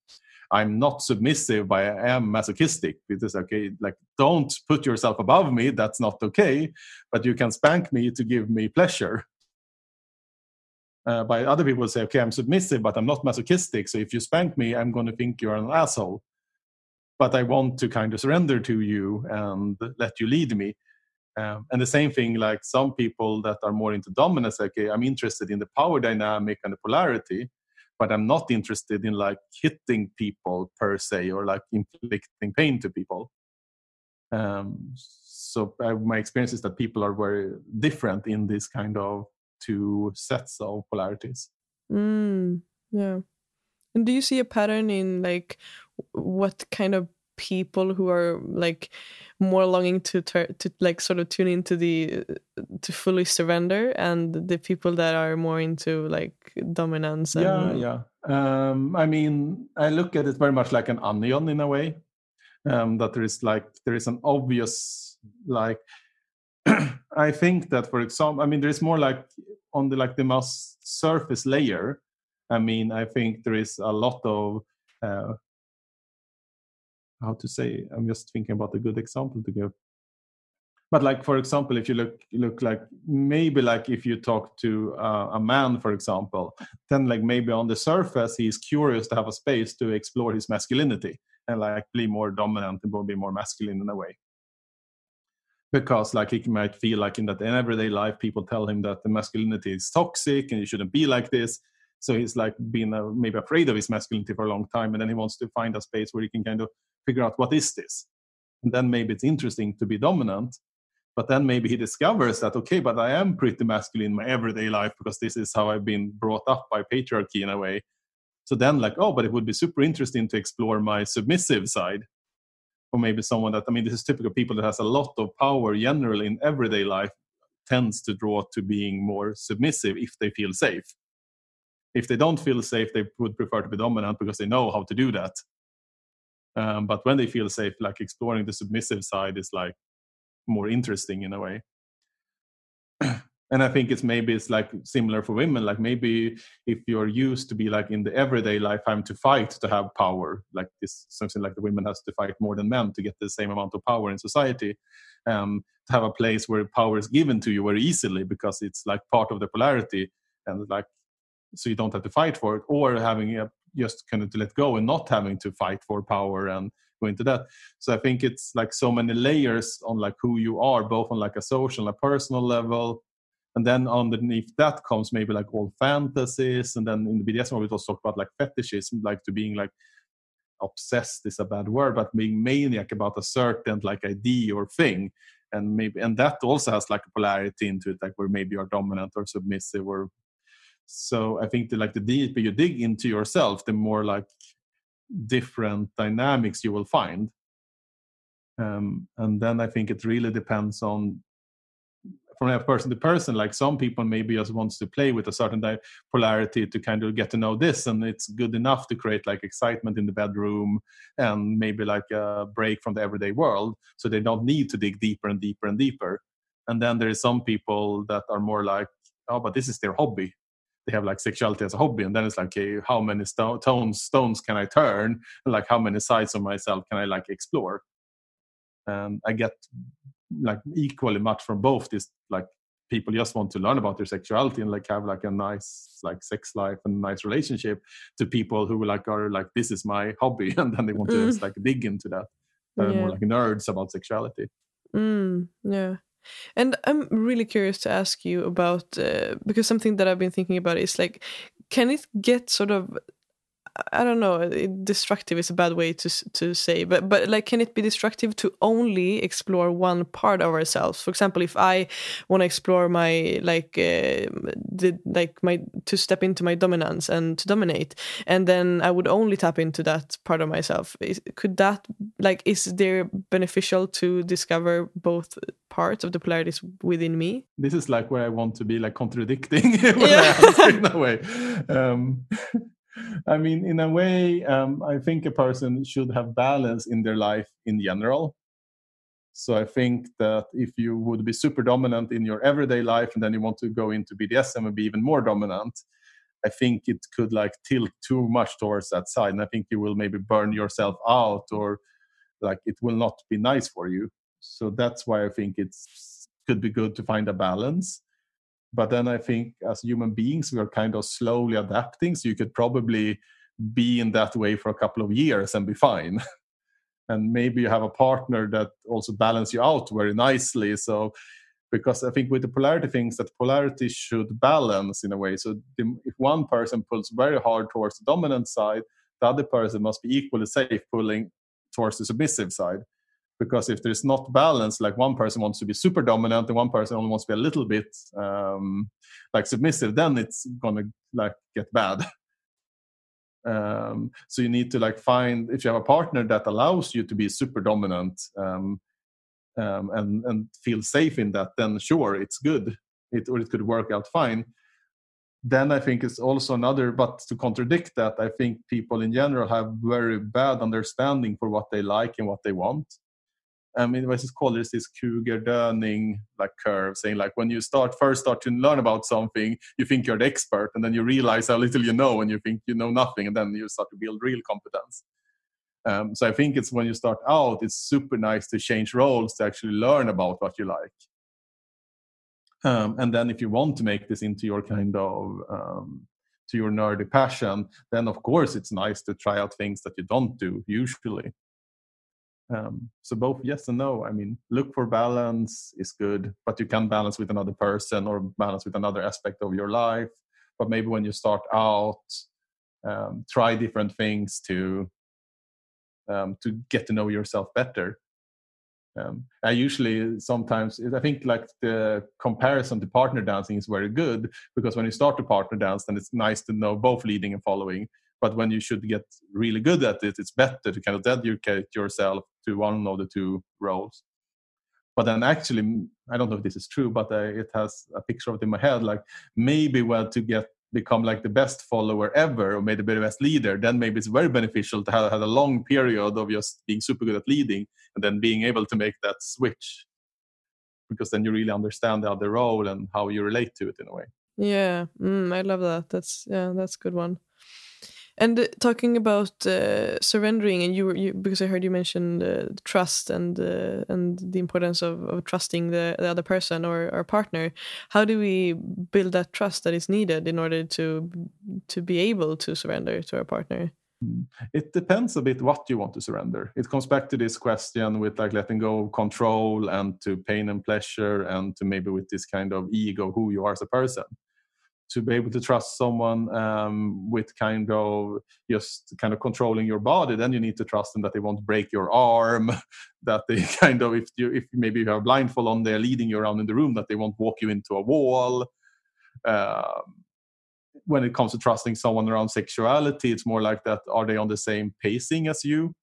Speaker 1: I'm not submissive, but I am masochistic. because okay. Like, don't put yourself above me. That's not okay. But you can spank me to give me pleasure. Uh, by other people say, okay, I'm submissive, but I'm not masochistic. So if you spank me, I'm going to think you're an asshole. But I want to kind of surrender to you and let you lead me. Um, and the same thing, like some people that are more into dominance, okay, I'm interested in the power dynamic and the polarity but i'm not interested in like hitting people per se or like inflicting pain to people. Um, so uh, my experience is that people are very different in this kind of two sets of polarities.
Speaker 2: Mm, yeah and do you see a pattern in like what kind of people who are like more longing to tur- to like sort of tune into the to fully surrender and the people that are more into like dominance
Speaker 1: and... yeah. Yeah um i mean i look at it very much like an onion in a way um that there is like there is an obvious like <clears throat> i think that for example i mean there is more like on the like the most surface layer i mean i think there is a lot of uh, how to say i'm just thinking about a good example to give. But like for example if you look look like maybe like if you talk to uh, a man for example then like maybe on the surface he's curious to have a space to explore his masculinity and like be more dominant and be more masculine in a way. Because like he might feel like in that in everyday life people tell him that the masculinity is toxic and you shouldn't be like this so he's like been uh, maybe afraid of his masculinity for a long time and then he wants to find a space where he can kind of figure out what is this? And then maybe it's interesting to be dominant but then maybe he discovers that okay but i am pretty masculine in my everyday life because this is how i've been brought up by patriarchy in a way. So then like oh but it would be super interesting to explore my submissive side. Or maybe someone that i mean this is typical people that has a lot of power generally in everyday life tends to draw to being more submissive if they feel safe if they don't feel safe they would prefer to be dominant because they know how to do that. Um, but when they feel safe like exploring the submissive side is like more interesting in a way. <clears throat> And i think it's maybe it's like similar for women like maybe if you're used to be like in the everyday life having to fight to have power like this something like the women has to fight more than men to get the same amount of power in society um, to have a place where power is given to you very easily because it's like part of the polarity and like so you don't have to fight for it or having a, just kind of to let go and not having to fight for power and go into that. So i think it's like so many layers on like who you are both on like a social and a personal level. And then underneath that comes maybe like all fantasies. And then in the bdsm we also talk about like fetishism like to being like obsessed is a bad word but being maniac about a certain like idea or thing. And maybe and that also has like a polarity into it like where maybe you're dominant or submissive or so i think the like the deeper you dig into yourself the more like different dynamics you will find. Um, and then i think it really depends on from person to person like some people maybe just wants to play with a certain polarity to kind of get to know this and it's good enough to create like excitement in the bedroom and maybe like a break from the everyday world so they don't need to dig deeper and deeper and deeper. And then there is some people that are more like oh but this is their hobby they have like sexuality as a hobby and then it's like okay how many sto- tones stones can i turn and like how many sides of myself can i like explore and i get like equally much from both these like people just want to learn about their sexuality and like have like a nice like sex life and nice relationship to people who like are like this is my hobby <laughs> and then they want to mm. just like dig into that they're yeah. more like nerds about sexuality
Speaker 2: Mm, yeah. And I'm really curious to ask you about uh, because something that I've been thinking about is like, can it get sort of I don't know. Destructive is a bad way to to say, but but like, can it be destructive to only explore one part of ourselves? For example, if I want to explore my like uh, the like my to step into my dominance and to dominate, and then I would only tap into that part of myself. Is, could that like is there beneficial to discover both parts of the polarities within me?
Speaker 1: This is like where I want to be like contradicting <laughs> yeah. in a way. Um, <laughs> I mean, in a way, um, I think a person should have balance in their life in general. So I think that if you would be super dominant in your everyday life and then you want to go into BDSM and be even more dominant, I think it could like tilt too much towards that side. And I think you will maybe burn yourself out or like it will not be nice for you. So that's why I think it's could be good to find a balance but then i think as human beings we are kind of slowly adapting so you could probably be in that way for a couple of years and be fine. <laughs> And maybe you have a partner that also balance you out very nicely so because i think with the polarity things that polarity should balance in a way. So the, if one person pulls very hard towards the dominant side the other person must be equally safe pulling towards the submissive side because if there's not balance like one person wants to be super dominant and one person only wants to be a little bit um, like submissive then it's gonna like get bad. <laughs> Um, so you need to like find if you have a partner that allows you to be super dominant um, um, and and feel safe in that then sure it's good. It or it could work out fine. Then i think it's also another but to contradict that i think people in general have very bad understanding for what they like and what they want I mean, what is called is this Kruger-Dunning like curve, saying like when you start first start to learn about something, you think you're the expert, and then you realize how little you know, and you think you know nothing, and then you start to build real competence. Um, so I think it's when you start out, it's super nice to change roles to actually learn about what you like. Um, and then if you want to make this into your kind of um, to your nerdy passion, then of course it's nice to try out things that you don't do usually. Um, so both yes and no. I mean, look for balance is good, but you can balance with another person or balance with another aspect of your life. But maybe when you start out, um, try different things to um, to get to know yourself better. Um, I usually sometimes I think like the comparison to partner dancing is very good because when you start to partner dance, then it's nice to know both leading and following but when you should get really good at it it's better to kind of dedicate yourself to one of the two roles. But then actually i don't know if this is true but it has a picture of it in my head like maybe well to get become like the best follower ever or maybe the best leader then maybe it's very beneficial to have had a long period of just being super good at leading and then being able to make that switch. Because then you really understand the other role and how you relate to it in a way.
Speaker 2: Yeah mm, i love that. That's yeah that's a good one and talking about uh, surrendering, and you, were, you because I heard you mention uh, trust and uh, and the importance of, of trusting the, the, other person or our partner. How do we build that trust that is needed in order to to be able to surrender to our partner?
Speaker 1: It depends a bit what you want to surrender. It comes back to this question with like letting go of control and to pain and pleasure and to maybe with this kind of ego who you are as a person to be able to trust someone um, with kind of just kind of controlling your body then you need to trust them that they won't break your arm <laughs> that they <laughs> kind of if you if maybe you have blindfold on they're leading you around in the room that they won't walk you into a wall um, when it comes to trusting someone around sexuality it's more like that are they on the same pacing as you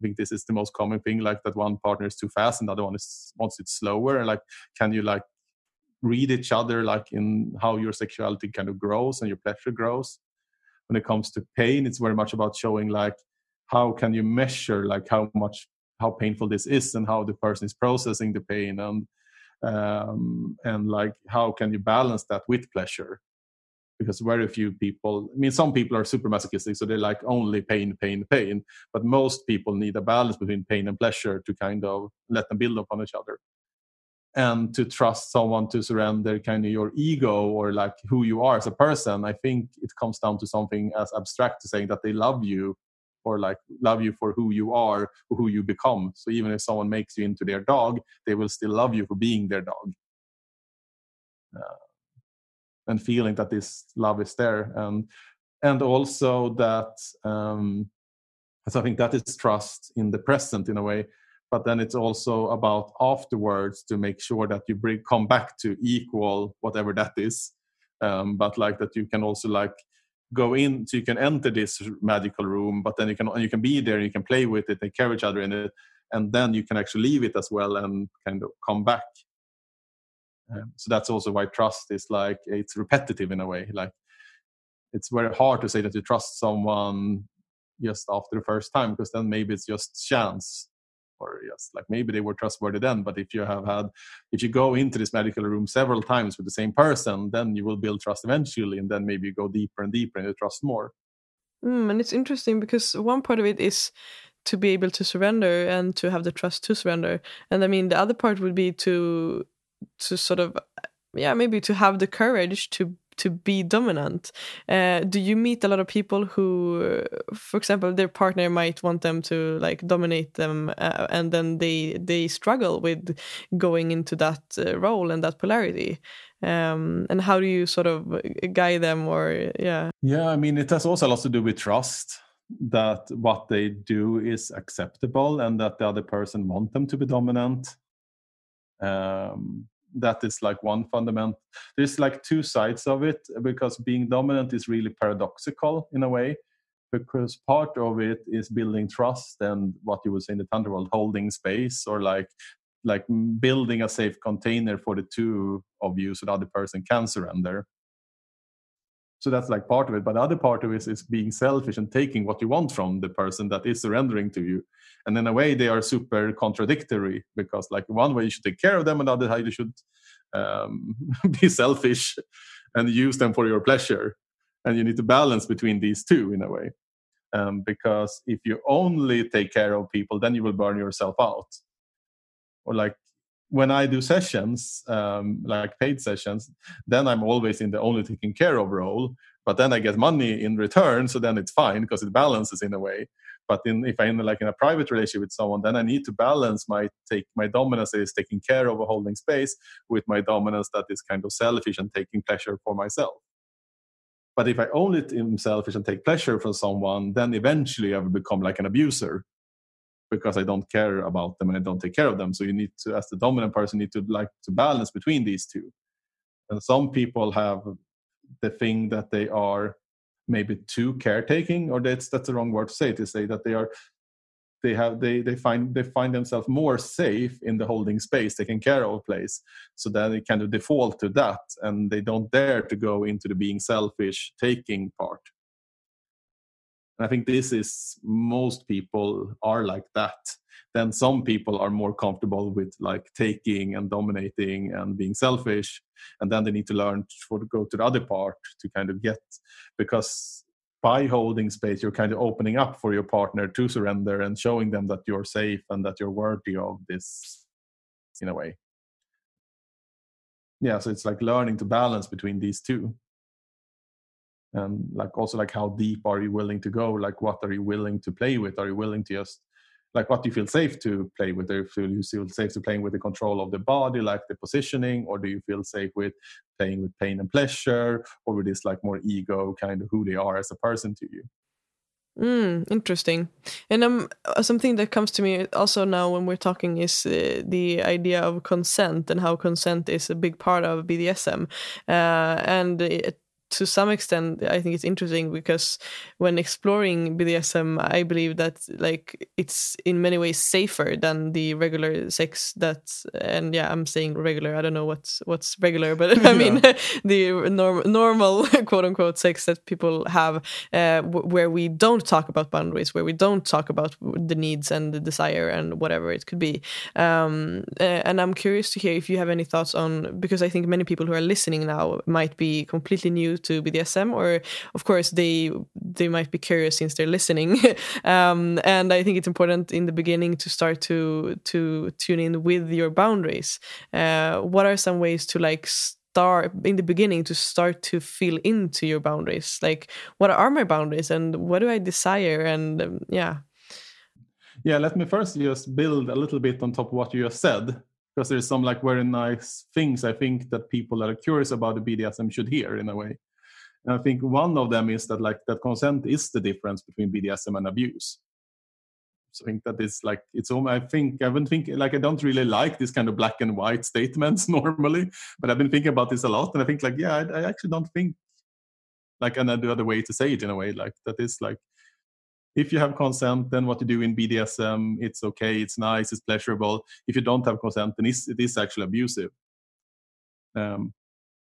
Speaker 1: I think this is the most common thing, like that one partner is too fast and the other one is wants it slower. Like, can you like read each other like in how your sexuality kind of grows and your pleasure grows. When it comes to pain it's very much about showing like how can you measure like how much how painful this is and how the person is processing the pain and um, and like how can you balance that with pleasure? Because very few people i mean some people are super masochistic so they like only pain pain pain but most people need a balance between pain and pleasure to kind of let them build upon each other and to trust someone to surrender kind of your ego or like who you are as a person i think it comes down to something as abstract to saying that they love you or like love you for who you are or who you become. So even if someone makes you into their dog they will still love you for being their dog. Uh, and feeling that this love is there. And and also that um, so i think that is trust in the present in a way but then it's also about afterwards to make sure that you bring come back to equal whatever that is um, but like that you can also like go in so you can enter this magical room but then you can you can be there you can play with it and care of each other in it and then you can actually leave it as well and kind of come back. Um, so that's also why trust is like it's repetitive in a way like it's very hard to say that you trust someone just after the first time because then maybe it's just chance or yes like maybe they were trustworthy then but if you have had if you go into this medical room several times with the same person then you will build trust eventually and then maybe you go deeper and deeper and you trust more.
Speaker 2: Mm, and it's interesting because one part of it is to be able to surrender and to have the trust to surrender. And i mean the other part would be to to sort of yeah maybe to have the courage to to be dominant. Uh, do you meet a lot of people who, for example, their partner might want them to like dominate them, uh, and then they they struggle with going into that uh, role and that polarity? Um, and how do you sort of guide them, or yeah?
Speaker 1: Yeah, I mean, it has also a lot to do with trust that what they do is acceptable and that the other person want them to be dominant um, that is like one fundament there's like two sides of it because being dominant is really paradoxical in a way because part of it is building trust and what you would say in the tantra world holding space or like like building a safe container for the two of you so the other person can surrender so that's like part of it. But the other part of it is being selfish and taking what you want from the person that is surrendering to you. And in a way they are super contradictory because like one way you should take care of them and the other you should um, <laughs> be selfish and use them for your pleasure. And you need to balance between these two in a way. Um, because if you only take care of people then you will burn yourself out. Or like when I do sessions, um, like paid sessions, then I'm always in the only taking care of role. But then I get money in return, so then it's fine because it balances in a way. But in, if I'm like in a private relationship with someone, then I need to balance my take my dominance that is taking care of a holding space with my dominance that is kind of selfish and taking pleasure for myself. But if I only am selfish and take pleasure from someone, then eventually I will become like an abuser because I don't care about them and I don't take care of them. So you need to, as the dominant person, need to like to balance between these two. And some people have the thing that they are maybe too caretaking, or that's that's the wrong word to say to say that they are they have they they find they find themselves more safe in the holding space taking care of a place so then they kind of default to that and they don't dare to go into the being selfish taking part and I think this is most people are like that. Then some people are more comfortable with like taking and dominating and being selfish, and then they need to learn to go to the other part to kind of get because by holding space you're kind of opening up for your partner to surrender and showing them that you're safe and that you're worthy of this in a way. Yeah so it's like learning to balance between these two and like also like how deep are you willing to go? Like what are you willing to play with? Are you willing to just like what do you feel safe to play with? Do you feel you feel safe to playing with the control of the body like the positioning? Or do you feel safe with playing with pain and pleasure? Or with this like more ego kind of who they are as a person to you?
Speaker 2: Mm, interesting. And um, something that comes to me also now when we're talking is uh, the idea of consent and how consent is a big part of BDSM. Uh, and it, to some extent i think it's interesting because when exploring bdsm i believe that like it's in many ways safer than the regular sex that and yeah i'm saying regular i don't know what's what's regular but <laughs> i mean <laughs> the norm, normal <laughs> quote unquote sex that people have uh, where we don't talk about boundaries where we don't talk about the needs and the desire and whatever it could be. Um, and i'm curious to hear if you have any thoughts on because i think many people who are listening now might be completely new to BDSM, or of course they they might be curious since they're listening. <laughs> um, and I think it's important in the beginning to start to to tune in with your boundaries. Uh, what are some ways to like start in the beginning to start to feel into your boundaries like what are my boundaries and what do i desire and um, yeah
Speaker 1: yeah let me first just build a little bit on top of what you just said because there's some like very nice things i think that people that are curious about the bdsm should hear in a way and i think one of them is that like that consent is the difference between bdsm and abuse so I think that is like it's all. I think I haven't think like I don't really like this kind of black and white <laughs> statements normally, but I've been thinking about this a lot, and I think like yeah, I, I actually don't think like another way to say it in a way like that is like if you have consent, then what you do in BDSM, it's okay, it's nice, it's pleasurable. If you don't have consent, then it's, it is actually abusive. Um,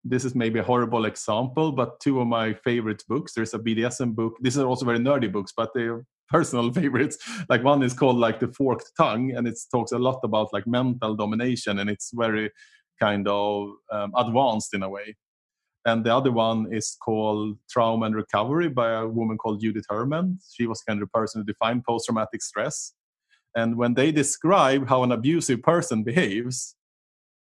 Speaker 1: this is maybe a horrible example, but two of my favorite books. There's a BDSM book. These are also very nerdy books, but they're <laughs> personal favorites. Like one is called like the forked tongue, and it talks a lot about like mental domination, and it's very kind of um, advanced in a way. And the other one is called Trauma and Recovery by a woman called Judith Herman. She was kind of the person who defined post traumatic stress. And when they describe how an abusive person behaves,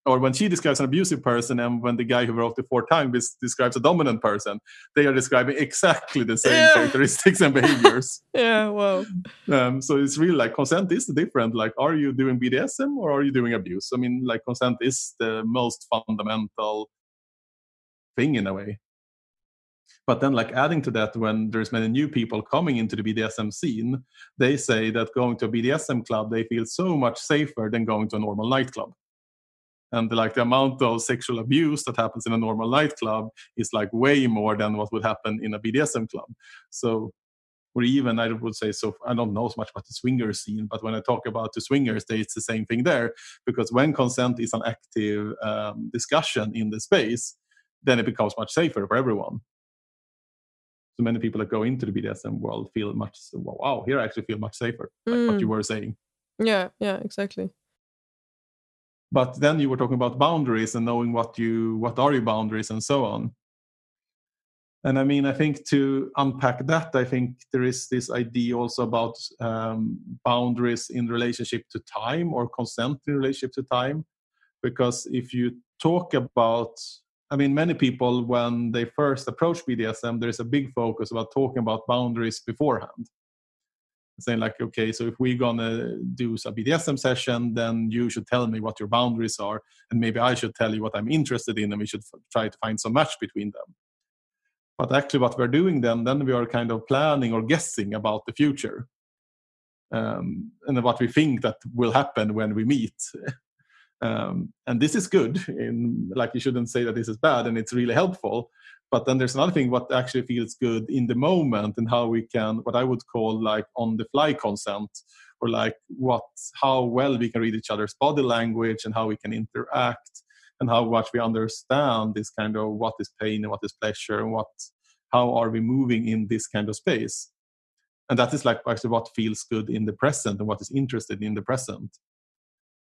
Speaker 1: or when she describes an abusive person and when the guy who wrote the four times describes a dominant person they are describing exactly the same yeah. characteristics and behaviors. <laughs>
Speaker 2: Yeah well
Speaker 1: um, so it's really like consent is different like are you doing bdsm or are you doing abuse? I mean like consent is the most fundamental thing in a way. But then like adding to that when there's many new people coming into the bdsm scene they say that going to a bdsm club they feel so much safer than going to a normal nightclub and like the amount of sexual abuse that happens in a normal nightclub is like way more than what would happen in a BDSM club. So, or even I would say so. I don't know so much about the swinger scene, but when I talk about the swingers, it's the same thing there because when consent is an active um, discussion in the space, then it becomes much safer for everyone. So many people that go into the BDSM world feel much wow, here I actually feel much safer, like mm. what you were saying.
Speaker 2: Yeah, yeah, exactly
Speaker 1: but then you were talking about boundaries and knowing what you what are your boundaries and so on. And i mean i think to unpack that i think there is this idea also about um, boundaries in relationship to time or consent in relationship to time. Because if you talk about i mean many people when they first approach bdsm there is a big focus about talking about boundaries beforehand saying like okay so if we're gonna do a bdsm session then you should tell me what your boundaries are and maybe i should tell you what i'm interested in and we should f- try to find some match between them. But actually what we're doing then then we are kind of planning or guessing about the future um, and what we think that will happen when we meet. <laughs> Um, and this is good in like you shouldn't say that this is bad and it's really helpful but then there's another thing what actually feels good in the moment and how we can what i would call like on the fly consent or like what how well we can read each other's body language and how we can interact and how much we understand this kind of what is pain and what is pleasure and what how are we moving in this kind of space. And that is like actually what feels good in the present and what is interested in the present.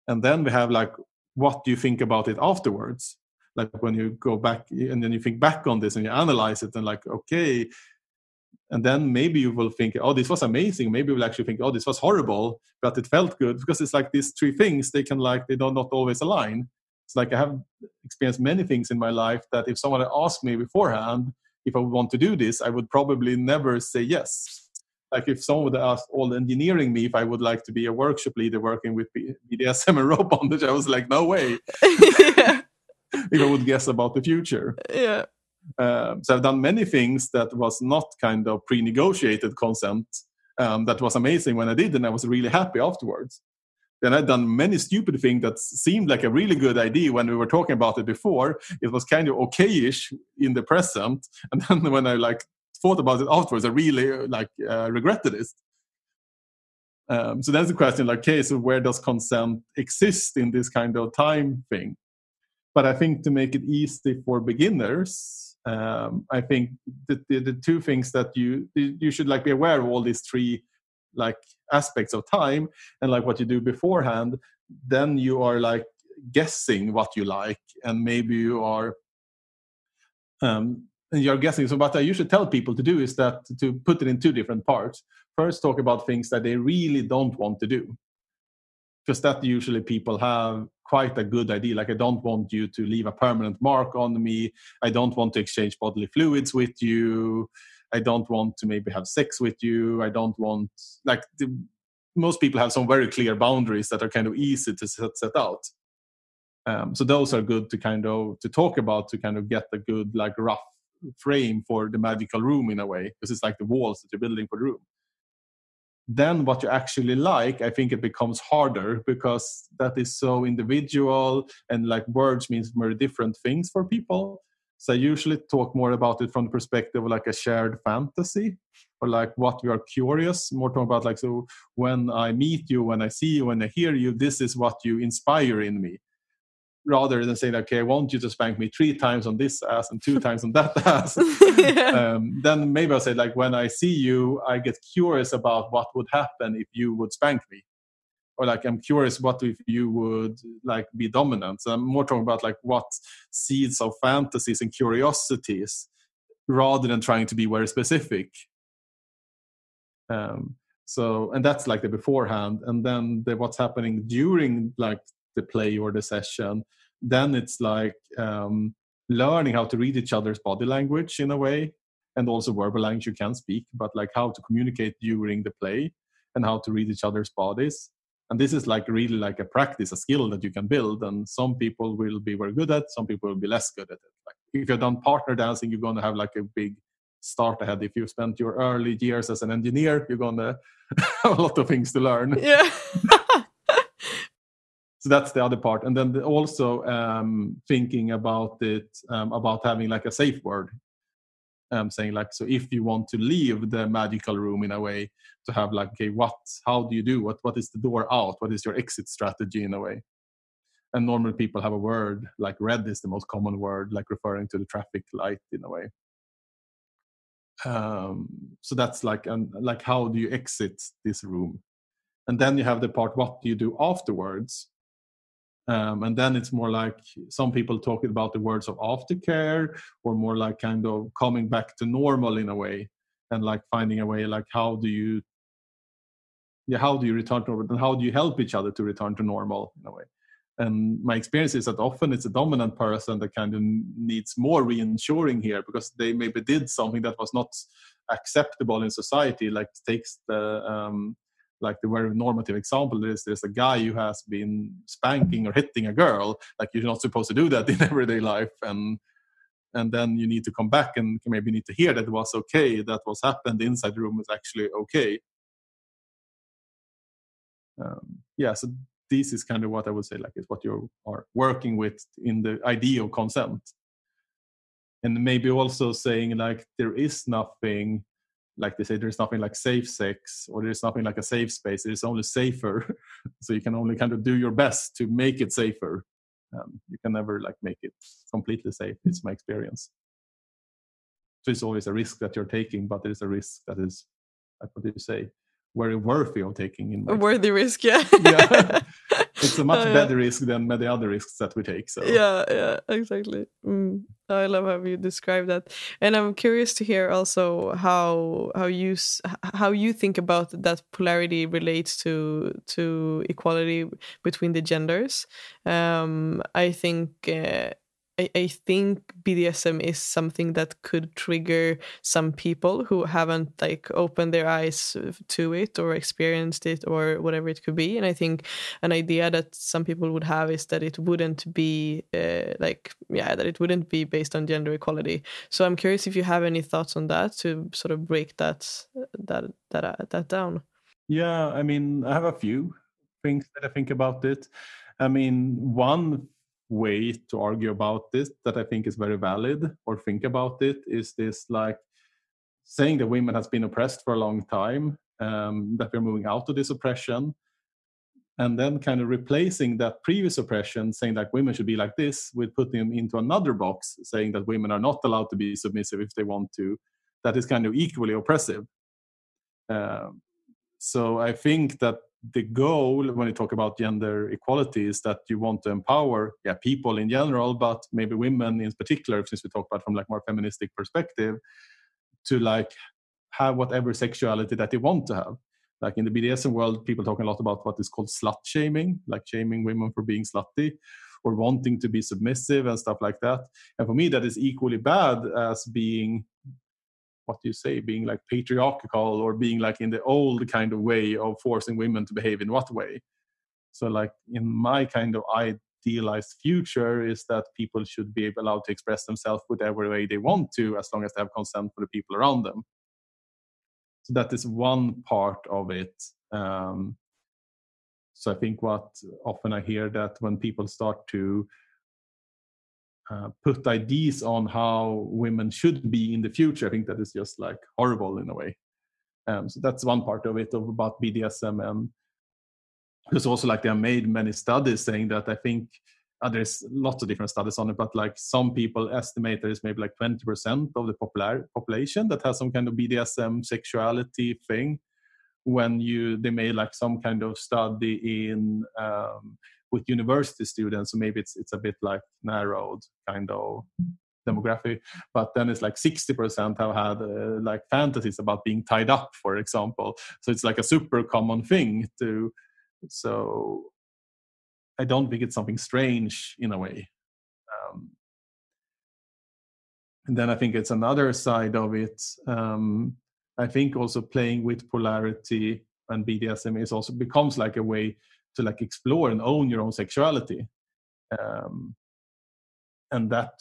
Speaker 1: And then we have like what do you think about it afterwards like when you go back and then you think back on this and you analyze it and like okay. And then maybe you will think oh this was amazing. Maybe you will actually think oh this was horrible but it felt good because it's like these three things they can like they don't not always align. It's like i have experienced many things in my life that if someone had asked me beforehand if i would want to do this i would probably never say yes. Like if someone would ask all the engineering me if I would like to be a workshop leader working with BDSM and <laughs> rope bondage, I was like, no way. <laughs> <laughs> if I would guess about the future.
Speaker 2: Yeah.
Speaker 1: Um, so I've done many things that was not kind of pre-negotiated consent. Um, that was amazing when I did, and I was really happy afterwards. Then I've done many stupid things that seemed like a really good idea when we were talking about it before. It was kind of okayish in the present, <laughs> and then when I like thought about it afterwards, I really like uh, regretted it. Um, so that's the question, like, okay, so where does consent exist in this kind of time thing? But I think to make it easy for beginners, um, I think the, the, the, two things that you you should like be aware of all these three like aspects of time and like what you do beforehand. Then you are like guessing what you like, and maybe you are um, and you're guessing. So what I usually tell people to do is that to put it in two different parts. First, talk about things that they really don't want to do. Because that usually people have quite a good idea like i don't want you to leave a permanent mark on me. I don't want to exchange bodily fluids with you. I don't want to maybe have sex with you. I don't want like the, most people have some very clear boundaries that are kind of easy to set, set out. Um, so those are good to kind of to talk about to kind of get a good like rough frame for the magical room in a way because it's like the walls that you're building for the room then what you actually like i think it becomes harder because that is so individual and like words means very different things for people. So i usually talk more about it from the perspective of like a shared fantasy or like what we are curious more talking about like so when i meet you when i see you when i hear you this is what you inspire in me rather than saying, okay, I want you to spank me three times on this ass and two times on that <laughs> ass, yeah. <laughs> um, then maybe I'll say, like, when I see you, I get curious about what would happen if you would spank me. Or like, I'm curious what if you would like be dominant. So I'm more talking about like what seeds of fantasies and curiosities rather than trying to be very specific. Um, so, and that's like the beforehand. And then the, what's happening during like the play or the session then it's like um, learning how to read each other's body language in a way and also verbal language you can speak but like how to communicate during the play and how to read each other's bodies. And this is like really like a practice a skill that you can build and some people will be very good at some people will be less good at it. Like if you've done partner dancing you're going to have like a big start ahead. If you spent your early years as an engineer you're going <laughs> to have a lot of things to learn.
Speaker 2: Yeah <laughs>
Speaker 1: so that's the other part. And then the, also um, thinking about it um, about having like a safe word um, saying like so if you want to leave the magical room in a way to have like okay what how do you do? What what is the door out? What is your exit strategy in a way? And normal people have a word like red is the most common word like referring to the traffic light in a way. Um, so that's like and like how do you exit this room? And then you have the part what do you do afterwards um, and then it's more like some people talking about the words of aftercare or more like kind of coming back to normal in a way and like finding a way like how do you yeah how do you return to normal and how do you help each other to return to normal in a way? And my experience is that often it's a dominant person that kind of needs more reinsuring here because they maybe did something that was not acceptable in society like takes the um, like the very normative example is there's a guy who has been spanking or hitting a girl like you're not supposed to do that <laughs> in everyday life and and then you need to come back and maybe need to hear that it was okay that was happened inside the room is actually okay. Um, yeah so this is kind of what i would say like is what you are working with in the idea of consent. And maybe also saying like there is nothing like they say there's nothing like safe sex or there's nothing like a safe space. It's only safer. <laughs> So you can only kind of do your best to make it safer. Um, you can never like make it completely safe. It's my experience. So it's always a risk that you're taking but there's a risk that is like what do you say very worthy of taking in
Speaker 2: a worthy risk yeah.
Speaker 1: Yeah <laughs> <laughs> it's a much oh, better risk than many other risks that we take so
Speaker 2: yeah yeah exactly mm. I love how you describe that, and I'm curious to hear also how how you how you think about that polarity relates to to equality between the genders. Um, I think uh, I, I think BDSM is something that could trigger some people who haven't like opened their eyes to it or experienced it or whatever it could be. And I think an idea that some people would have is that it wouldn't be uh, like yeah that it wouldn't be based on gender equality. So I'm curious if you have any thoughts on that to sort of break that that that uh, that down.
Speaker 1: Yeah, I mean I have a few things that I think about it. I mean, one way to argue about this that I think is very valid or think about it is this like saying that women has been oppressed for a long time, um, that we're moving out of this oppression, and then kind of replacing that previous oppression, saying that women should be like this, with putting them into another box, saying that women are not allowed to be submissive if they want to, that is kind of equally oppressive. Uh, so I think that the goal when you talk about gender equality is that you want to empower yeah people in general but maybe women in particular since we talk about from like more feministic perspective to like have whatever sexuality that they want to have like in the BDSM world, people talking a lot about what is called slut shaming, like shaming women for being slutty or wanting to be submissive and stuff like that. And for me, that is equally bad as being what do you say being like patriarchal or being like in the old kind of way of forcing women to behave in what way? So like in my kind of idealized future is that people should be allowed to express themselves whatever way they want to as long as they have consent for the people around them. So that is one part of it um, so i think what often i hear that when people start to uh, put ideas on how women should be in the future. I think that is just like horrible in a way. Um, so that's one part of it of about bdsm and there's also like they have made many studies saying that i think uh, there's lots of different studies on it but like some people estimate there's maybe like 20% of the popular population that has some kind of bdsm sexuality thing when you they made like some kind of study in um, with university students so maybe it's it's a bit like narrowed kind of demographic but then it's like 60% have had uh, like fantasies about being tied up for example. So it's like a super common thing to so i don't think it's something strange in a way. Um, and then i think it's another side of it um, i think also playing with polarity and bdsm is also becomes like a way to like explore and own your own sexuality. Um, and that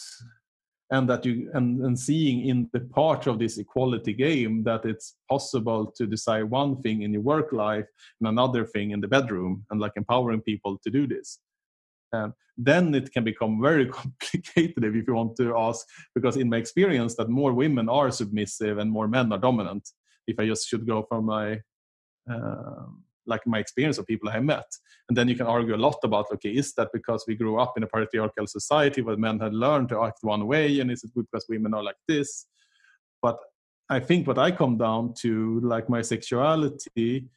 Speaker 1: and that you and, and seeing in the part of this equality game that it's possible to decide one thing in your work life and another thing in the bedroom and like empowering people to do this. Um, then it can become very <laughs> complicated if you want to ask because in my experience that more women are submissive and more men are dominant. If i just should go from my um, like my experience of people I met. And then you can argue a lot about okay, is that because we grew up in a patriarchal society where men had learned to act one way, and is it because women are like this? But I think what I come down to, like my sexuality,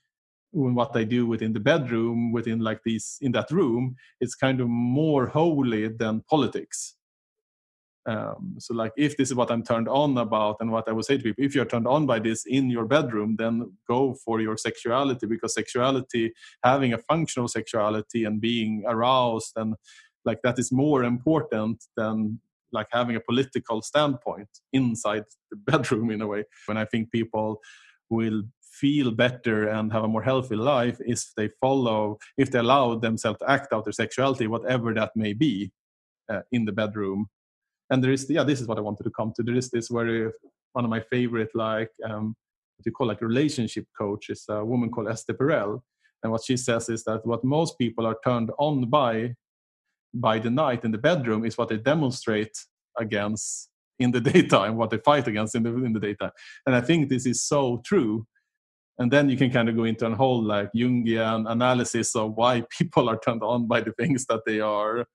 Speaker 1: and what I do within the bedroom, within like these in that room, it's kind of more holy than politics. Um, so like if this is what I'm turned on about and what I would say to people, if you're turned on by this in your bedroom, then go for your sexuality because sexuality, having a functional sexuality and being aroused and like that is more important than like having a political standpoint inside the <laughs> bedroom in a way. When I think people will feel better and have a more healthy life if they follow, if they allow themselves to act out their sexuality, whatever that may be, uh, in the bedroom and there is yeah this is what i wanted to come to. There is this very one of my favorite like um, what you call like relationship coach is a woman called esther perel. And what she says is that what most people are turned on by by the night in the bedroom is what they demonstrate against in the <laughs> daytime what they fight against in the in the daytime. And i think this is so true. And then you can kind of go into a whole like jungian analysis of why <laughs> people are turned on by the things that they are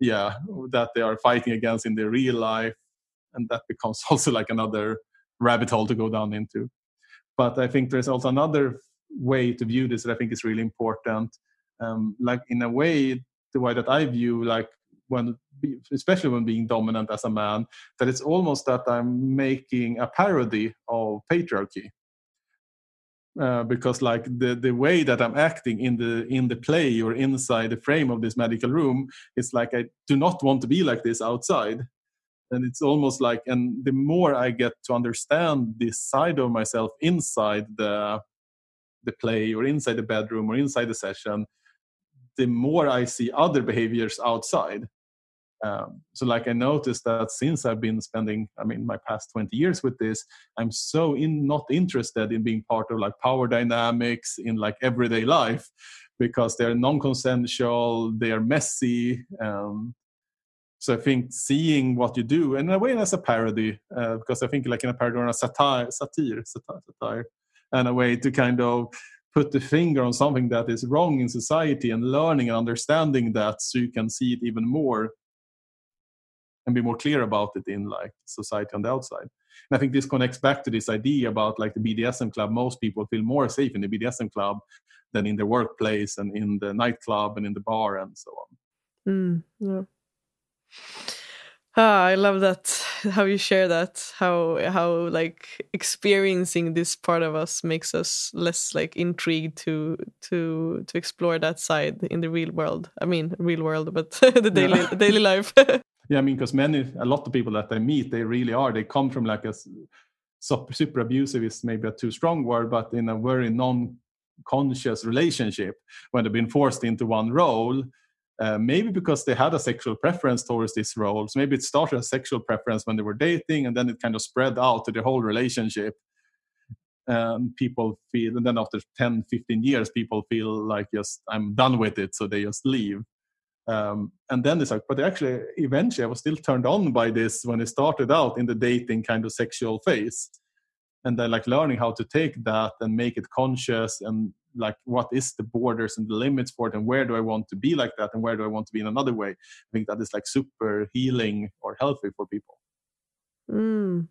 Speaker 1: yeah that they are fighting against in their real life and that becomes <laughs> also like another rabbit hole to go down into. But i think there's also another way to view this that i think is really important. Um, like in a way the way that i view like when especially when being dominant as a man that it's almost that i'm making a parody of patriarchy uh, because like the the way that i'm acting in the in the play or inside the frame of this medical room it's like i do not want to be like this outside. And it's almost like and the more i get to understand this side of myself inside the the play or inside the bedroom or inside the session the more i see other behaviors outside um, so like i noticed that since i've been spending i mean my past 20 years with this i'm so in not interested in being part of like power dynamics in like everyday life because they're non-consensual they are messy um, so i think seeing what you do and in a way as a parody uh, because i think like in a parody or a satire satire satire, satire and a way to kind of put the finger on something that is wrong in society and learning and understanding that so you can see it even more and be more clear about it in like society on the outside. And I think this connects back to this idea about like the BDSM club. Most people feel more safe in the BDSM club than in their workplace and in the nightclub and in the bar and so on.
Speaker 2: Mm, yeah. Ah, I love that how you share that how how like experiencing this part of us makes us less like intrigued to to to explore that side in the real world i mean real world but <laughs> the daily yeah. daily life <laughs>
Speaker 1: yeah i mean because many a lot of people that i meet they really are they come from like a super, super abusive is maybe a too strong word but in a very non conscious relationship when they've been forced into one role uh, maybe because they had a sexual preference towards these roles. Maybe it started a sexual preference when they were dating, and then it kind of spread out to the whole relationship. And people feel, and then after 10, 15 years, people feel like, just, I'm done with it. So they just leave. Um, and then it's like, but actually, eventually, I was still turned on by this when it started out in the dating kind of sexual phase. And then, like, learning how to take that and make it conscious and like what is the borders and the limits for it and where do i want to be like that and where do i want to be in another way i think that is like super healing or healthy for people
Speaker 2: mm.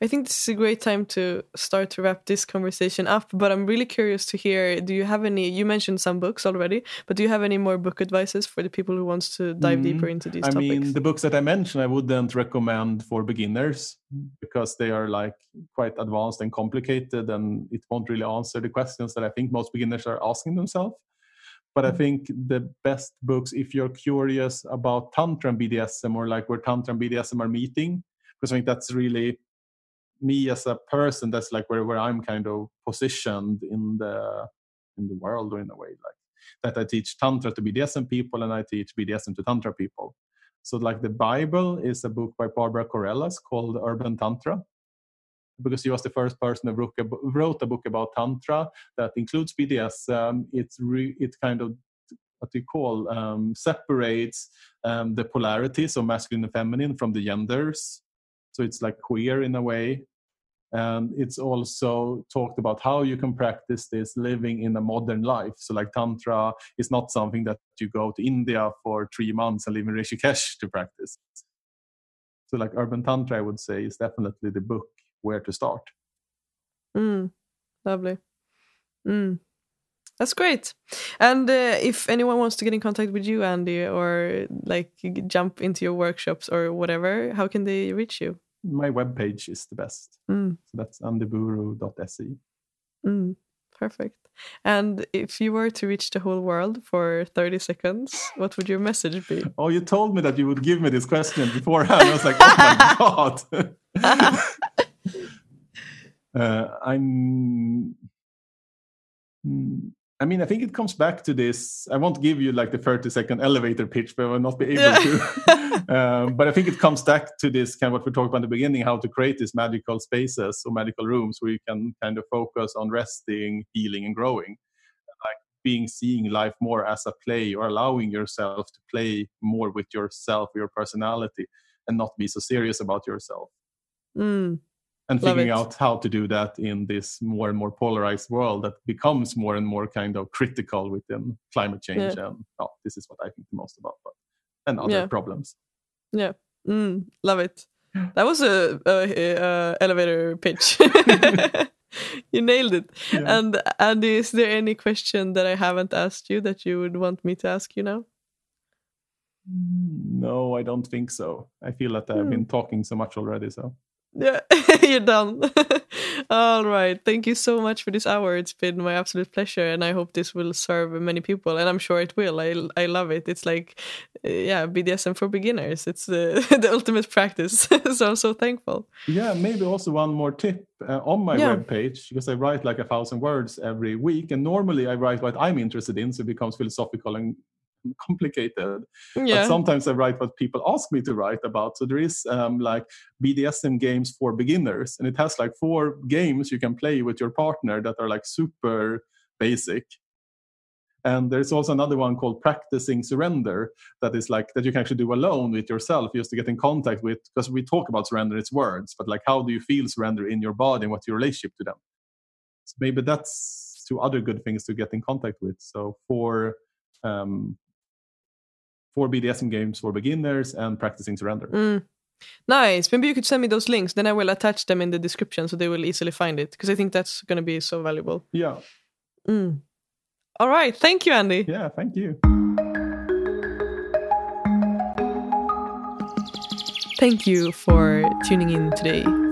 Speaker 2: I think this is a great time to start to wrap this conversation up. But I'm really curious to hear do you have any? You mentioned some books already, but do you have any more book advices for the people who wants to dive mm, deeper into these
Speaker 1: I
Speaker 2: topics?
Speaker 1: mean, the books that I mentioned, I wouldn't recommend for beginners because they are like quite advanced and complicated, and it won't really answer the questions that I think most beginners are asking themselves. But I mm. think the best books, if you're curious about Tantra and BDSM or like where Tantra and BDSM are meeting, because I think that's really me as a person that's like where, where i'm kind of positioned in the in the world or in a way like that i teach tantra to bdsm people and i teach bdsm to tantra people. So like the bible is a book by barbara carrellas called urban tantra because she was the first person who wrote a book about tantra that includes bdsm it's re, it kind of what you call um, separates um, the polarities of masculine and feminine from the genders so it's like queer in a way and it's also talked about how you can practice this living in a modern life so like tantra is not something that you go to india for three months and live in rishikesh to practice so like urban tantra i would say is definitely the book where to start
Speaker 2: mm, lovely mm. That's great. And uh, if anyone wants to get in contact with you, Andy, or like jump into your workshops or whatever, how can they reach you?
Speaker 1: My webpage is the best.
Speaker 2: Mm.
Speaker 1: So that's andyburu.se.
Speaker 2: Mm, perfect. And if you were to reach the whole world for 30 seconds, what would your message be? <laughs>
Speaker 1: Oh, you told me that you would give me this question beforehand. I was like, oh my <laughs> God. <laughs> uh, I'm. I mean, I think it comes back to this. I won't give you like the 30 second elevator pitch, but I will not be able to. <laughs> <laughs> um, but I think it comes back to this kind of what we talked about in the beginning how to create these magical spaces or magical rooms where you can kind of focus on resting, healing, and growing. Like being seeing life more as a play or allowing yourself to play more with yourself, your personality, and not be so serious about yourself.
Speaker 2: Mm
Speaker 1: and figuring out how to do that in this more and more polarized world that becomes more and more kind of critical within climate change yeah. and oh, this is what i think the most about but and other
Speaker 2: yeah.
Speaker 1: problems.
Speaker 2: Yeah. Mm, love it. That was a, a, a elevator pitch. <laughs> You nailed it. Yeah. and and is there any question that i haven't asked you that you would want me to ask you now?
Speaker 1: No i don't think so. I feel that i've mm. been talking so much already so
Speaker 2: yeah, <laughs> you're done. <laughs> All right. Thank you so much for this hour. It's been my absolute pleasure, and I hope this will serve many people. And I'm sure it will. I I love it. It's like, uh, yeah, BDSM for beginners. It's the <laughs> the ultimate practice. so I'm so thankful.
Speaker 1: Yeah, maybe also one more tip uh, on my yeah. webpage because I write like a thousand words every week, and normally I write what I'm interested in, so it becomes philosophical and <laughs> complicated. Yeah. But sometimes I write what people ask me to write about. So there is um, like BDSM games for beginners, and it has like four games you can play with your partner that are like super basic. And there's also another one called practicing surrender that is like that you can actually do alone with yourself just to get in contact with because we talk about surrender, it's words, but like how do you feel surrender in your body and what's your relationship to them? So maybe that's two other good things to get in contact with. So for um, for BDSM games for beginners and practicing surrender.
Speaker 2: Mm. Nice. Maybe you could send me those links. Then I will attach them in the description so they will easily find it because I think that's going to be so valuable.
Speaker 1: Yeah.
Speaker 2: Mm. All right. Thank you, Andy.
Speaker 1: Yeah, thank you.
Speaker 2: Thank you for tuning in today,